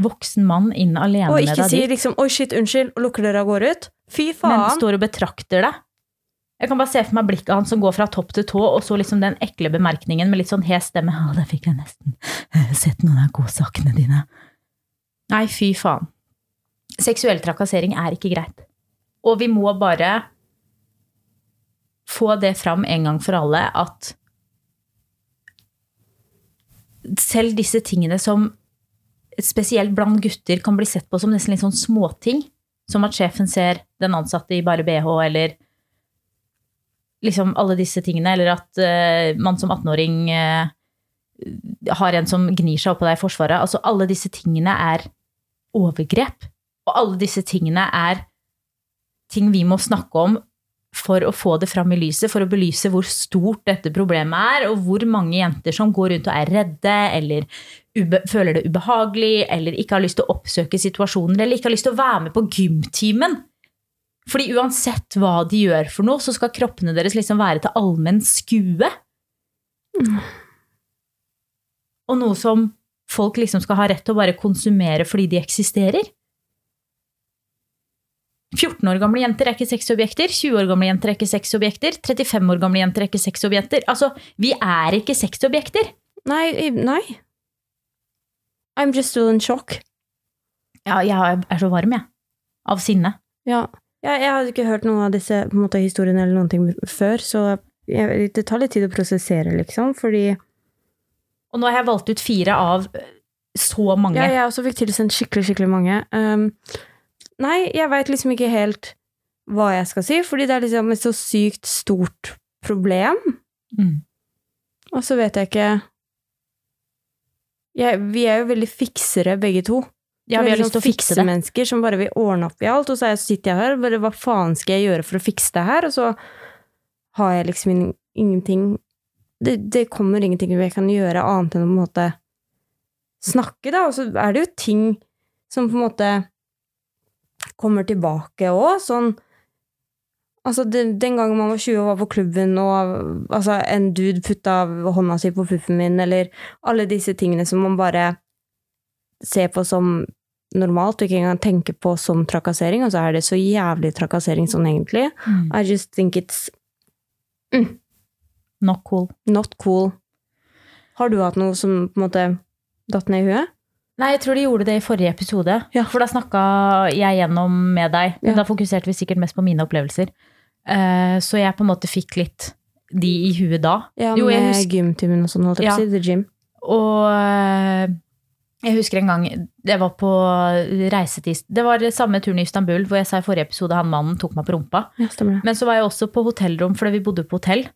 A: voksen mann inn alene
B: Og
A: deg
B: ikke
A: Og
B: si
A: sier
B: liksom 'oi, shit, unnskyld', og lukker døra og går ut. Fy faen!
A: men står og betrakter deg. Jeg kan bare se for meg blikket hans som går fra topp til tå, og så liksom den ekle bemerkningen med litt sånn hes stemme. [LAUGHS] Ja, der fikk jeg nesten sett noen av godsakene dine. Nei, fy faen. Seksuell trakassering er ikke greit. Og vi må bare få det fram en gang for alle at selv disse tingene som spesielt blant gutter kan bli sett på som nesten litt sånn småting, som at sjefen ser den ansatte i bare bh, eller liksom alle disse tingene, eller at eh, man som 18-åring eh, har en som gnir seg oppå deg i Forsvaret. Altså, alle disse tingene er overgrep. Og alle disse tingene er ting vi må snakke om for å få det fram i lyset, for å belyse hvor stort dette problemet er, og hvor mange jenter som går rundt og er redde, eller føler det ubehagelig, eller ikke har lyst til å oppsøke situasjoner, eller ikke har lyst til å være med på gymtimen. Fordi uansett hva de gjør for noe, så skal kroppene deres liksom være til allmenn skue. Og noe som folk liksom skal ha rett til å bare konsumere fordi de eksisterer. 14 år gamle jenter er ikke sexobjekter, 20 år gamle jenter er ikke sexobjekter, 35 år gamle jenter er ikke sexobjekter. Altså, vi er ikke sexobjekter.
B: Nei, nei. I'm just still in shock.
A: Ja, jeg er så varm, jeg. Av sinne.
B: Ja. Ja, jeg hadde ikke hørt noen av disse måte, historiene eller noen ting før, så jeg, det tar litt tid å prosessere, liksom, fordi
A: Og nå har jeg valgt ut fire av så mange.
B: Ja, jeg også fikk tilsendt skikkelig, skikkelig mange. Um, nei, jeg veit liksom ikke helt hva jeg skal si, fordi det er liksom et så sykt stort problem.
A: Mm.
B: Og så vet jeg ikke jeg, Vi er jo veldig fiksere, begge to.
A: Ja, vi har lyst til å fikse det.
B: mennesker som bare vil ordne opp i alt, og så er sitter jeg her og bare hva faen skal jeg gjøre for å fikse det her? Og så har jeg liksom ingenting det, det kommer ingenting jeg kan gjøre annet enn å på en måte snakke, da. Og så er det jo ting som på en måte kommer tilbake òg, sånn Altså, den, gangen man var 20 og var på klubben, og altså, en dude putta hånda si på puffen min, eller alle disse tingene som man bare ser på som normalt, og ikke engang tenker på som trakassering, og så er det så jævlig trakassering sånn egentlig.
A: Mm.
B: I just think it's
A: Not cool.
B: not cool. Har du hatt noe som på en måte datt ned i huet?
A: Nei, jeg tror de gjorde det i forrige episode.
B: Ja.
A: For da snakka jeg gjennom med deg. Men
B: Ja.
A: Da fokuserte vi sikkert mest på mine opplevelser. Uh, så jeg på en måte fikk litt de i huet da.
B: Ja,
A: Jo,
B: med gymtimen og sånn, holdt jeg på å si. The gym.
A: Og eh, jeg husker en gang jeg var på reise til Det var samme turen i Istanbul hvor jeg sa i forrige episode han mannen tok meg på rumpa.
B: Ja.
A: Men så var jeg også på hotellrom fordi vi bodde på hotell.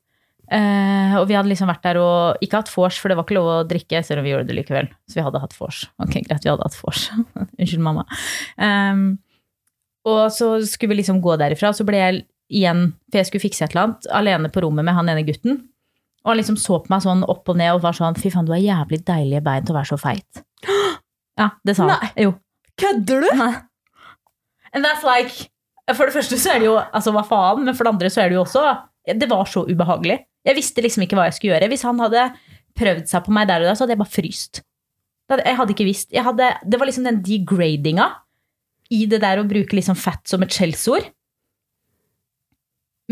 A: Eh, og vi hadde liksom vært der og ikke hatt vors, for det var ikke lov å drikke, selv om vi gjorde det likevel. Så vi hadde hatt vors. Ok, greit, vi hadde hatt vors. [LAUGHS] Unnskyld, mamma. Um, og så skulle vi liksom gå derifra, og så ble jeg igjen, for jeg skulle fikse et eller annet, alene på rommet med han ene gutten. Og han liksom så på meg sånn opp og ned og var sånn Fy faen, du har jævlig deilige bein til å være så feit. Ja, det sa han. Jo.
B: Kødder du?!
A: And that's like For det første så er det jo Altså, hva faen? Men for det andre så er det jo også Det var så ubehagelig. Jeg visste liksom ikke hva jeg skulle gjøre. Hvis han hadde prøvd seg på meg der og da, så hadde jeg bare fryst. Jeg hadde ikke visst. Jeg hadde, det var liksom den degradinga i det der å bruke liksom fat som et skjellsord.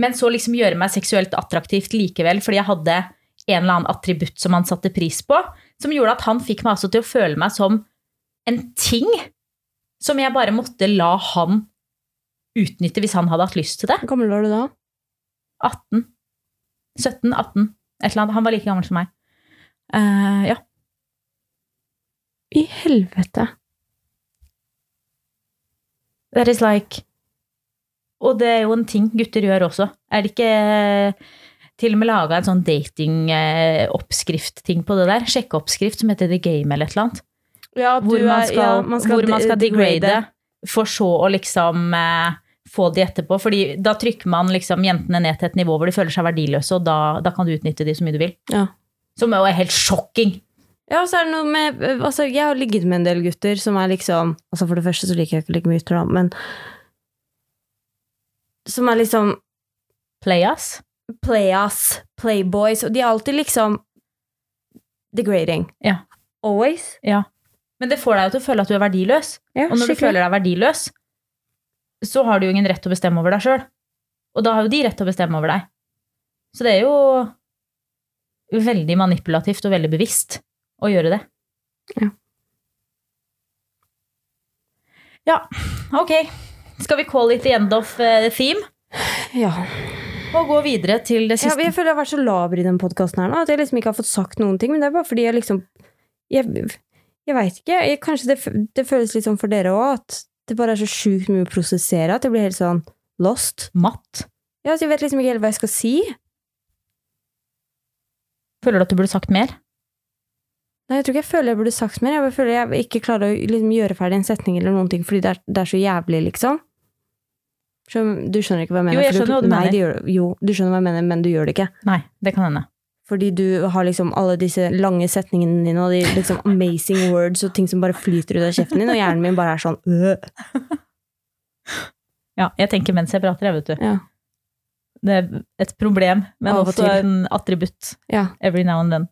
A: Men så liksom gjøre meg seksuelt attraktivt likevel, fordi jeg hadde en eller annen attributt som han satte pris på, som gjorde at han fikk meg altså til å føle meg som en ting som jeg bare måtte la han utnytte hvis han hadde hatt lyst til det.
B: Hvor gammel var du da?
A: 18. 17, 18. Et eller annet. Han var like gammel som meg. Uh, ja.
B: I helvete.
A: That is like Og det er jo en ting gutter gjør også. Er det ikke til og med laga en sånn dating-oppskrift-ting på det der? Sjekkeoppskrift som heter The Game eller et eller annet.
B: Ja,
A: Hvor man skal, hvor man skal degrade, for så å liksom eh, få de etterpå. Fordi da trykker man liksom jentene ned til et nivå hvor de føler seg verdiløse, og da, da kan du utnytte de så mye du vil.
B: Ja.
A: Som jo er helt sjokking.
B: Ja, og så er det noe med altså, Jeg har ligget med en del gutter som er liksom Altså For det første så liker jeg ikke å ligge med gutter, da, men Som er liksom
A: Playas.
B: playas, playboys, og de er alltid liksom degrading.
A: Ja.
B: Always.
A: Ja. Men det får deg jo til å føle at du er verdiløs.
B: Ja,
A: Og når du føler deg verdiløs, så har du jo ingen rett til å bestemme over deg sjøl. Og da har jo de rett til å bestemme over deg. Så det er jo veldig manipulativt og veldig bevisst å gjøre det.
B: Ja.
A: Ja, ok. Skal vi call it the end of the theme?
B: Ja.
A: Og gå videre til det
B: Ja,
A: siste?
B: jeg føler jeg har vært så laber i den podkasten her nå, at jeg liksom ikke har fått sagt noen ting. Men det er bare fordi jeg liksom Jeg, jeg veit ikke. Jeg, kanskje det, det føles litt sånn for dere òg, at det bare er så sjukt mye å prosessere at jeg blir helt sånn lost.
A: Matt?
B: Ja, så jeg vet liksom ikke helt hva jeg skal si.
A: Føler du at du burde sagt mer?
B: Nei, jeg tror ikke jeg føler jeg burde sagt mer. Jeg bare føler jeg ikke klarer å liksom, gjøre ferdig en setning eller noen ting fordi det er, det er så jævlig, liksom. Du skjønner ikke hva jeg mener?
A: Jo, jeg skjønner hva du
B: nei,
A: mener.
B: Gjør, jo, du skjønner hva jeg mener, men du gjør det ikke.
A: Nei, det kan hende.
B: Fordi du har liksom alle disse lange setningene dine og de liksom amazing words og ting som bare flyter ut av kjeften din, og hjernen min bare er sånn øh. [LAUGHS]
A: Ja, jeg tenker mens jeg prater, jeg, vet du.
B: Ja.
A: Det er et problem, men
B: og
A: også en attributt.
B: ja.
A: Every now and then.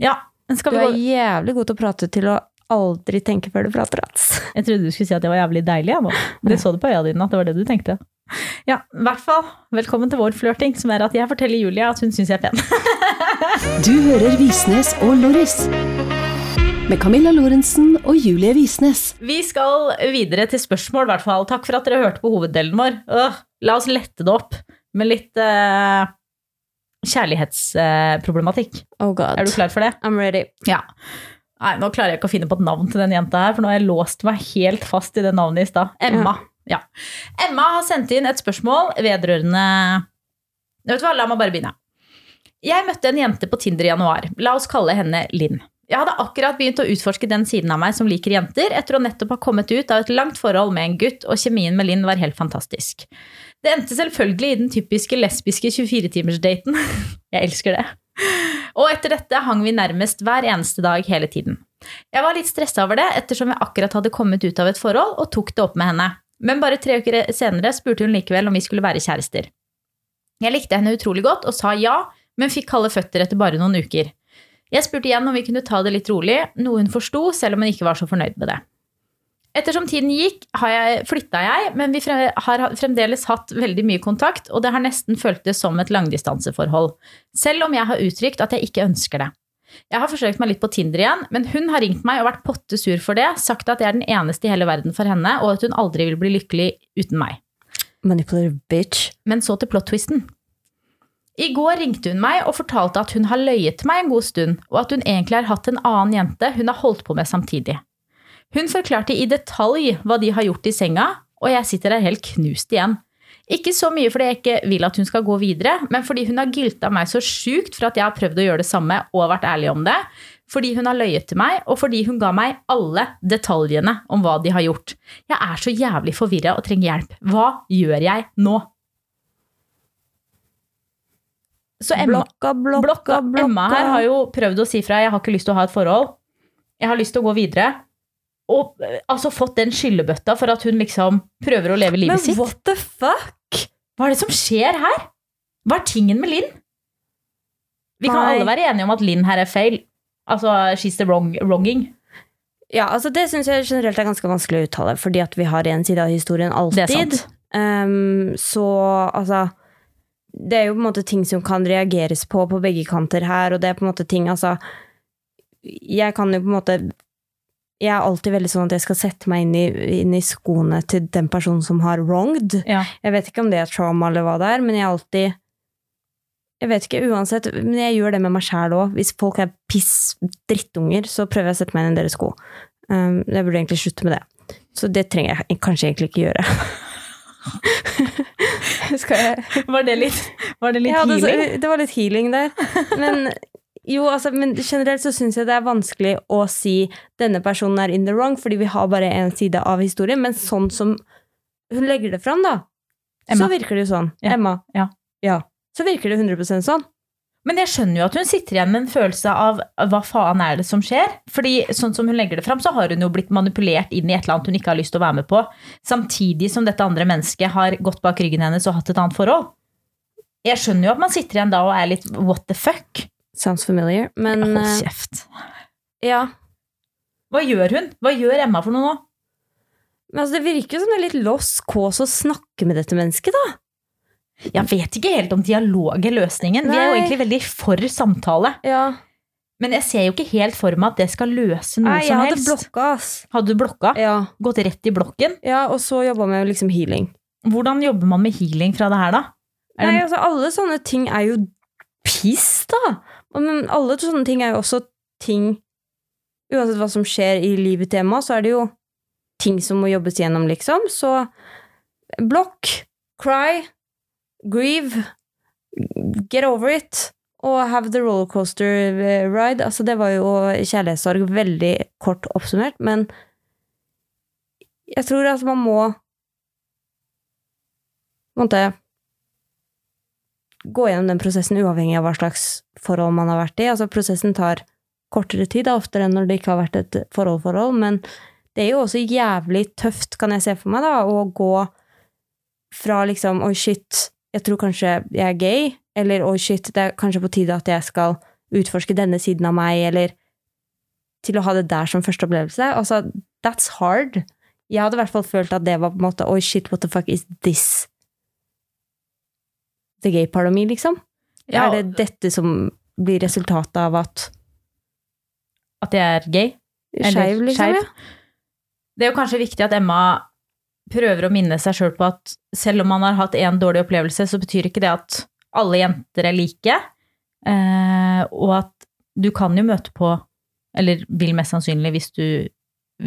A: Ja, skal
B: Du
A: vi
B: er jævlig god til å prate til å aldri tenke før du prater, altså. [LAUGHS]
A: Jeg trodde du skulle si at det var jævlig deilig. Jeg. Det så du på øya dine, at det var det du tenkte. Ja, i hvert fall. Velkommen til vår flørting, som er at jeg forteller Julia at hun syns jeg er pen. [LAUGHS]
C: Du hører Visnes og Loris. med Camilla Lorentzen og Julie Visnes.
A: Vi skal videre til spørsmål, i hvert fall. Takk for at dere hørte på hoveddelen vår. Øh, la oss lette det opp med litt eh, kjærlighetsproblematikk.
B: Oh god.
A: er du klar for det?
B: I'm ready.
A: Ja. Nei, nå klarer jeg ikke å finne på et navn til den jenta her, for nå har jeg låst meg helt fast i det navnet i stad. Emma. Ja. Emma har sendt inn et spørsmål vedrørende Vet du hva, la meg bare begynne. Jeg møtte en jente på Tinder i januar. La oss kalle henne Linn. Jeg hadde akkurat begynt å utforske den siden av meg som liker jenter, etter å nettopp ha kommet ut av et langt forhold med en gutt, og kjemien med Linn var helt fantastisk. Det endte selvfølgelig i den typiske lesbiske 24-timersdaten. [LAUGHS] Jeg elsker det. Og etter dette hang vi nærmest hver eneste dag hele tiden. Jeg var litt stressa over det, ettersom jeg akkurat hadde kommet ut av et forhold og tok det opp med henne. Men bare tre uker senere spurte hun likevel om vi skulle være kjærester. Jeg likte henne utrolig godt og sa ja, men fikk kalde føtter etter bare noen uker. Jeg spurte igjen om vi kunne ta det litt rolig, noe hun forsto, selv om hun ikke var så fornøyd med det. Ettersom tiden gikk, har jeg, flytta jeg, men vi har fremdeles hatt veldig mye kontakt, og det har nesten føltes som et langdistanseforhold, selv om jeg har uttrykt at jeg ikke ønsker det. Jeg har forsøkt meg litt på Tinder igjen, men hun har ringt meg og vært potte sur for det, sagt at jeg er den eneste i hele verden for henne, og at hun aldri vil bli lykkelig uten meg.
B: Manipulative bitch.
A: Men så til plot-twisten. I går ringte hun meg og fortalte at hun har løyet til meg en god stund, og at hun egentlig har hatt en annen jente hun har holdt på med samtidig. Hun forklarte i detalj hva de har gjort i senga, og jeg sitter der helt knust igjen. Ikke så mye fordi jeg ikke vil at hun skal gå videre, men fordi hun har gilta meg så sjukt for at jeg har prøvd å gjøre det samme og vært ærlig om det, fordi hun har løyet til meg, og fordi hun ga meg alle detaljene om hva de har gjort. Jeg er så jævlig forvirra og trenger hjelp. Hva gjør jeg nå? Så Emma,
B: blokka, blokka,
A: blokka. Emma her har jo prøvd å si fra jeg har ikke lyst til å ha et forhold. Jeg har lyst til å gå videre. Og altså fått den skyllebøtta for at hun liksom prøver å leve livet
B: Men
A: sitt.
B: what the fuck?
A: Hva er det som skjer her? Hva er tingen med Linn? Vi kan
B: Nei.
A: alle være enige om at Linn her er feil. Altså, she's the wrong, wronging.
B: Ja, altså Det syns jeg generelt er ganske vanskelig å uttale, fordi at vi har en side av historien
A: Det er
B: alltid.
A: sant.
B: Ehm, så altså Det er jo på en måte ting som kan reageres på på begge kanter her, og det er på en måte ting altså Jeg kan jo på en måte Jeg er alltid veldig sånn at jeg skal sette meg inn i, inn i skoene til den personen som har wronged.
A: Ja.
B: Jeg vet ikke om det er trauma eller hva det er, men jeg er alltid Jeg vet ikke, uansett, men jeg gjør det med meg sjæl òg. Hvis folk er piss drittunger, så prøver jeg å sette meg inn i deres sko. Um, jeg burde egentlig slutte med det. Så det trenger jeg kanskje egentlig ikke gjøre. Jeg [LAUGHS]
A: Var det litt, var det litt
B: ja, det,
A: healing?
B: det var litt healing der. Men jo, altså, men generelt så syns jeg det er vanskelig å si denne personen er in the wrong, fordi vi har bare én side av historien. Men sånn som hun legger det fram, da,
A: Emma.
B: så virker det jo sånn.
A: Ja.
B: Emma.
A: Ja.
B: ja. Så virker det 100 sånn.
A: Men jeg skjønner jo at hun sitter igjen med en følelse av hva faen er det som skjer? Fordi sånn som hun legger det fram, så har hun jo blitt manipulert inn i et eller annet hun ikke har lyst til å være med på. Samtidig som dette andre mennesket har gått bak ryggen hennes og hatt et annet forhold. Jeg skjønner jo at man sitter igjen da og er litt what the fuck?
B: Sounds familiar. Men
A: Hold
B: eh,
A: kjeft.
B: ja.
A: Hva gjør hun? Hva gjør Emma for noe nå?
B: Men altså, det virker jo som det er litt loss kås å snakke med dette mennesket, da.
A: Jeg vet ikke helt om dialog er løsningen. Vi er jo egentlig veldig for samtale.
B: Ja.
A: Men jeg ser jo ikke helt for meg at det skal løse noe
B: Nei, jeg
A: som
B: hadde
A: helst.
B: blokka, ass.
A: Hadde du blokka?
B: Ja.
A: Gått rett i blokken?
B: ja, og så jobba med liksom healing.
A: Hvordan jobber man med healing fra det her, da? Er
B: Nei, altså, alle sånne ting er jo piss, da. Men alle sånne ting er jo også ting Uansett hva som skjer i livet til Emma, så er det jo ting som må jobbes gjennom, liksom. Så blokk, cry, grieve, get over it. Og have the rollercoaster eh, ride. Altså, det var jo kjærlighetssorg veldig kort oppsummert, men jeg tror at man må måtte gå gjennom den prosessen uavhengig av hva slags forhold man har vært i. Altså, prosessen tar kortere tid, da, oftere enn når det ikke har vært et forhold-forhold, men det er jo også jævlig tøft, kan jeg se for meg, da, å gå fra liksom oi, shit, jeg tror kanskje jeg er gay, eller oi, shit, det er kanskje på tide at jeg skal utforske denne siden av meg, eller til å ha det der som første opplevelse. Altså, that's hard. Jeg hadde i hvert fall følt at det var på en måte oi, shit, what the fuck is this? The gay part of me, liksom?
A: Ja,
B: Er det dette som blir resultatet av at
A: At jeg er gay?
B: Skeiv, liksom.
A: Skjev.
B: Ja.
A: Det er jo kanskje viktig at Emma prøver å minne seg sjøl på at selv om man har hatt én dårlig opplevelse, så betyr ikke det at alle jenter er like. Eh, og at du kan jo møte på, eller vil mest sannsynlig hvis du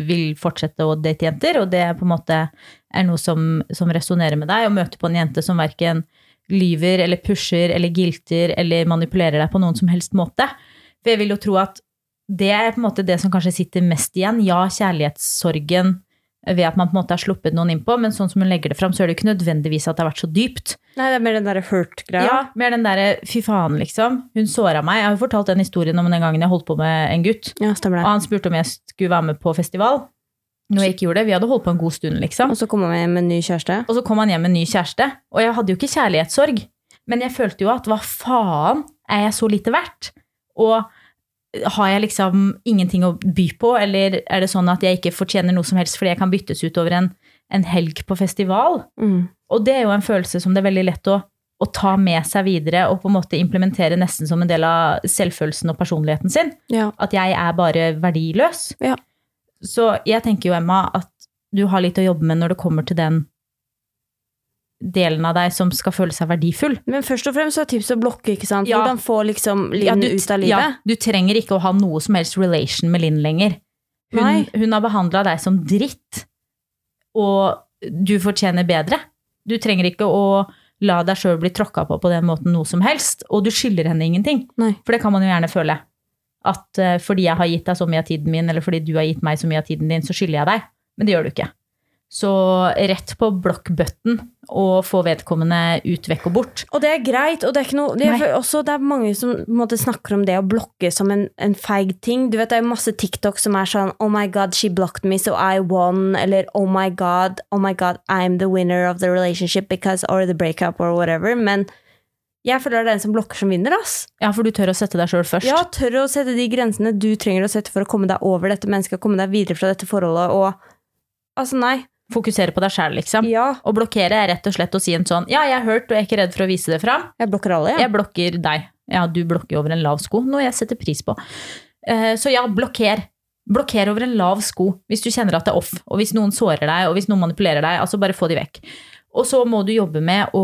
A: vil fortsette å date jenter, og det på en måte er noe som, som resonnerer med deg, å møte på en jente som verken lyver eller pusher eller gilter eller manipulerer deg på noen som helst måte. For jeg vil jo tro at det er på en måte det som kanskje sitter mest igjen. Ja, kjærlighetssorgen ved at man på en måte har sluppet noen innpå, men sånn som hun legger det fram, så er det ikke nødvendigvis at det har vært så dypt.
B: Nei, det er mer den derre hurt-greia.
A: Ja, mer den derre fy faen, liksom. Hun såra meg. Jeg har jo fortalt den historien om den gangen jeg holdt på med en gutt,
B: Ja, stemmer
A: og han spurte om jeg skulle være med på festival. Noe jeg ikke gjorde. Vi hadde holdt på en god stund, liksom.
B: Og så kom han hjem med en ny kjæreste.
A: Og så kom han hjem med en ny kjæreste. Og jeg hadde jo ikke kjærlighetssorg, men jeg følte jo at hva faen, er jeg så lite verdt? Og har jeg liksom ingenting å by på, eller er det sånn at jeg ikke fortjener noe som helst fordi jeg kan byttes ut over en, en helg på festival?
B: Mm.
A: Og det er jo en følelse som det er veldig lett å, å ta med seg videre og på en måte implementere nesten som en del av selvfølelsen og personligheten sin.
B: Ja.
A: At jeg er bare verdiløs.
B: Ja.
A: Så jeg tenker jo, Emma, at du har litt å jobbe med når det kommer til den delen av deg som skal føle seg verdifull.
B: Men først og fremst så er tipset å blokke, ikke sant?
A: Ja.
B: Hvordan få liksom
A: Ja,
B: Linn
A: du,
B: ut av livet.
A: ja, du trenger ikke å ha noe som helst relation med Linn lenger. Hun, hun har behandla deg som dritt, og du fortjener bedre. Du trenger ikke å la deg sjøl bli tråkka på på den måten noe som helst, og du skylder henne ingenting.
B: Nei.
A: For det kan man jo gjerne føle. At eh, fordi jeg har gitt deg så mye av tiden min, eller fordi du har gitt meg så mye av tiden din, så skylder jeg deg. Men det gjør du ikke. Så rett på blokkbutton og få vedkommende ut, vekk og bort.
B: Og det er greit, og det er ikke noe det er, også, det er mange som måte, snakker om det å blokke som en, en feig ting. Du vet, Det er masse TikTok som er sånn Oh my god, she blocked me, so I won. Eller Oh my god, oh my god, I'm the winner of the relationship because or the breakup or whatever. Men jeg føler det er den som blokker, som vinner. ass.
A: Ja, for du tør å sette deg sjøl først.
B: Ja, tør å sette de grensene du trenger å sette for å komme deg over dette mennesket, komme deg videre fra dette forholdet, og Altså, nei.
A: Fokusere på deg sjæl, liksom.
B: Ja,
A: Å blokkere er rett og slett å si en sånn Ja, jeg er hørt, og jeg er ikke redd for å vise det fram.
B: jeg blokker alle, ja.
A: Jeg blokker deg. Ja, du blokker over en lav sko, noe jeg setter pris på. Eh, Så ja, blokker. Blokker over en lav sko hvis du kjenner at det er off, og hvis noen sårer deg, og hvis noen manipulerer deg. Altså, bare få de vekk. Og så må du jobbe med å,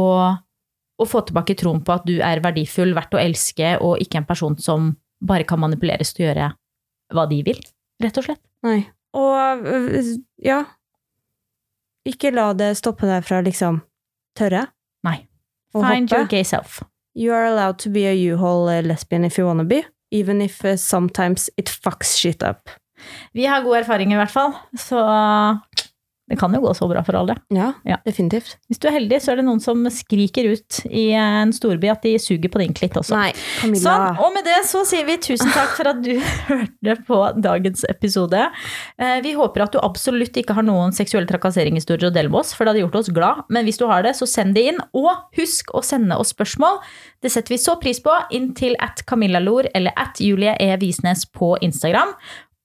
A: å få tilbake troen på at du er verdifull, verdt å elske, og ikke en person som bare kan manipuleres til å gjøre hva de vil, rett og slett.
B: Nei. Og øh, ja Ikke la det stoppe deg fra liksom tørre.
A: Nei.
B: Å
A: Find
B: hoppe.
A: your gay self.
B: You are allowed to be a U-Haul uh, lesbian if you wanna be. Even if uh, sometimes it fucks shit up.
A: Vi har god erfaring i hvert fall, så det kan jo gå så bra for alle.
B: Ja,
A: Ja.
B: definitivt.
A: Hvis du er heldig, så er det noen som skriker ut i en storby at de suger på din klitt også.
B: Nei, Camilla.
A: Sånn, og med det så sier vi tusen takk for at du [LAUGHS] hørte på dagens episode. Eh, Vi håper at du absolutt ikke har noen seksuelle trakasseringshistorier å dele med oss, for det hadde gjort oss glad. Men hvis du har det, så send det inn. Og husk å sende oss spørsmål. Det setter vi så pris på. Inn til at Camillalor eller at Julie E. Visnes på Instagram.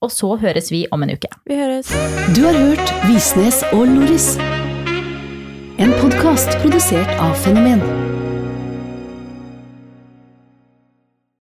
A: Og så høres vi om en uke.
B: Vi høres.
C: Du har hørt Visnes og Loris. En podkast produsert av Fenomen.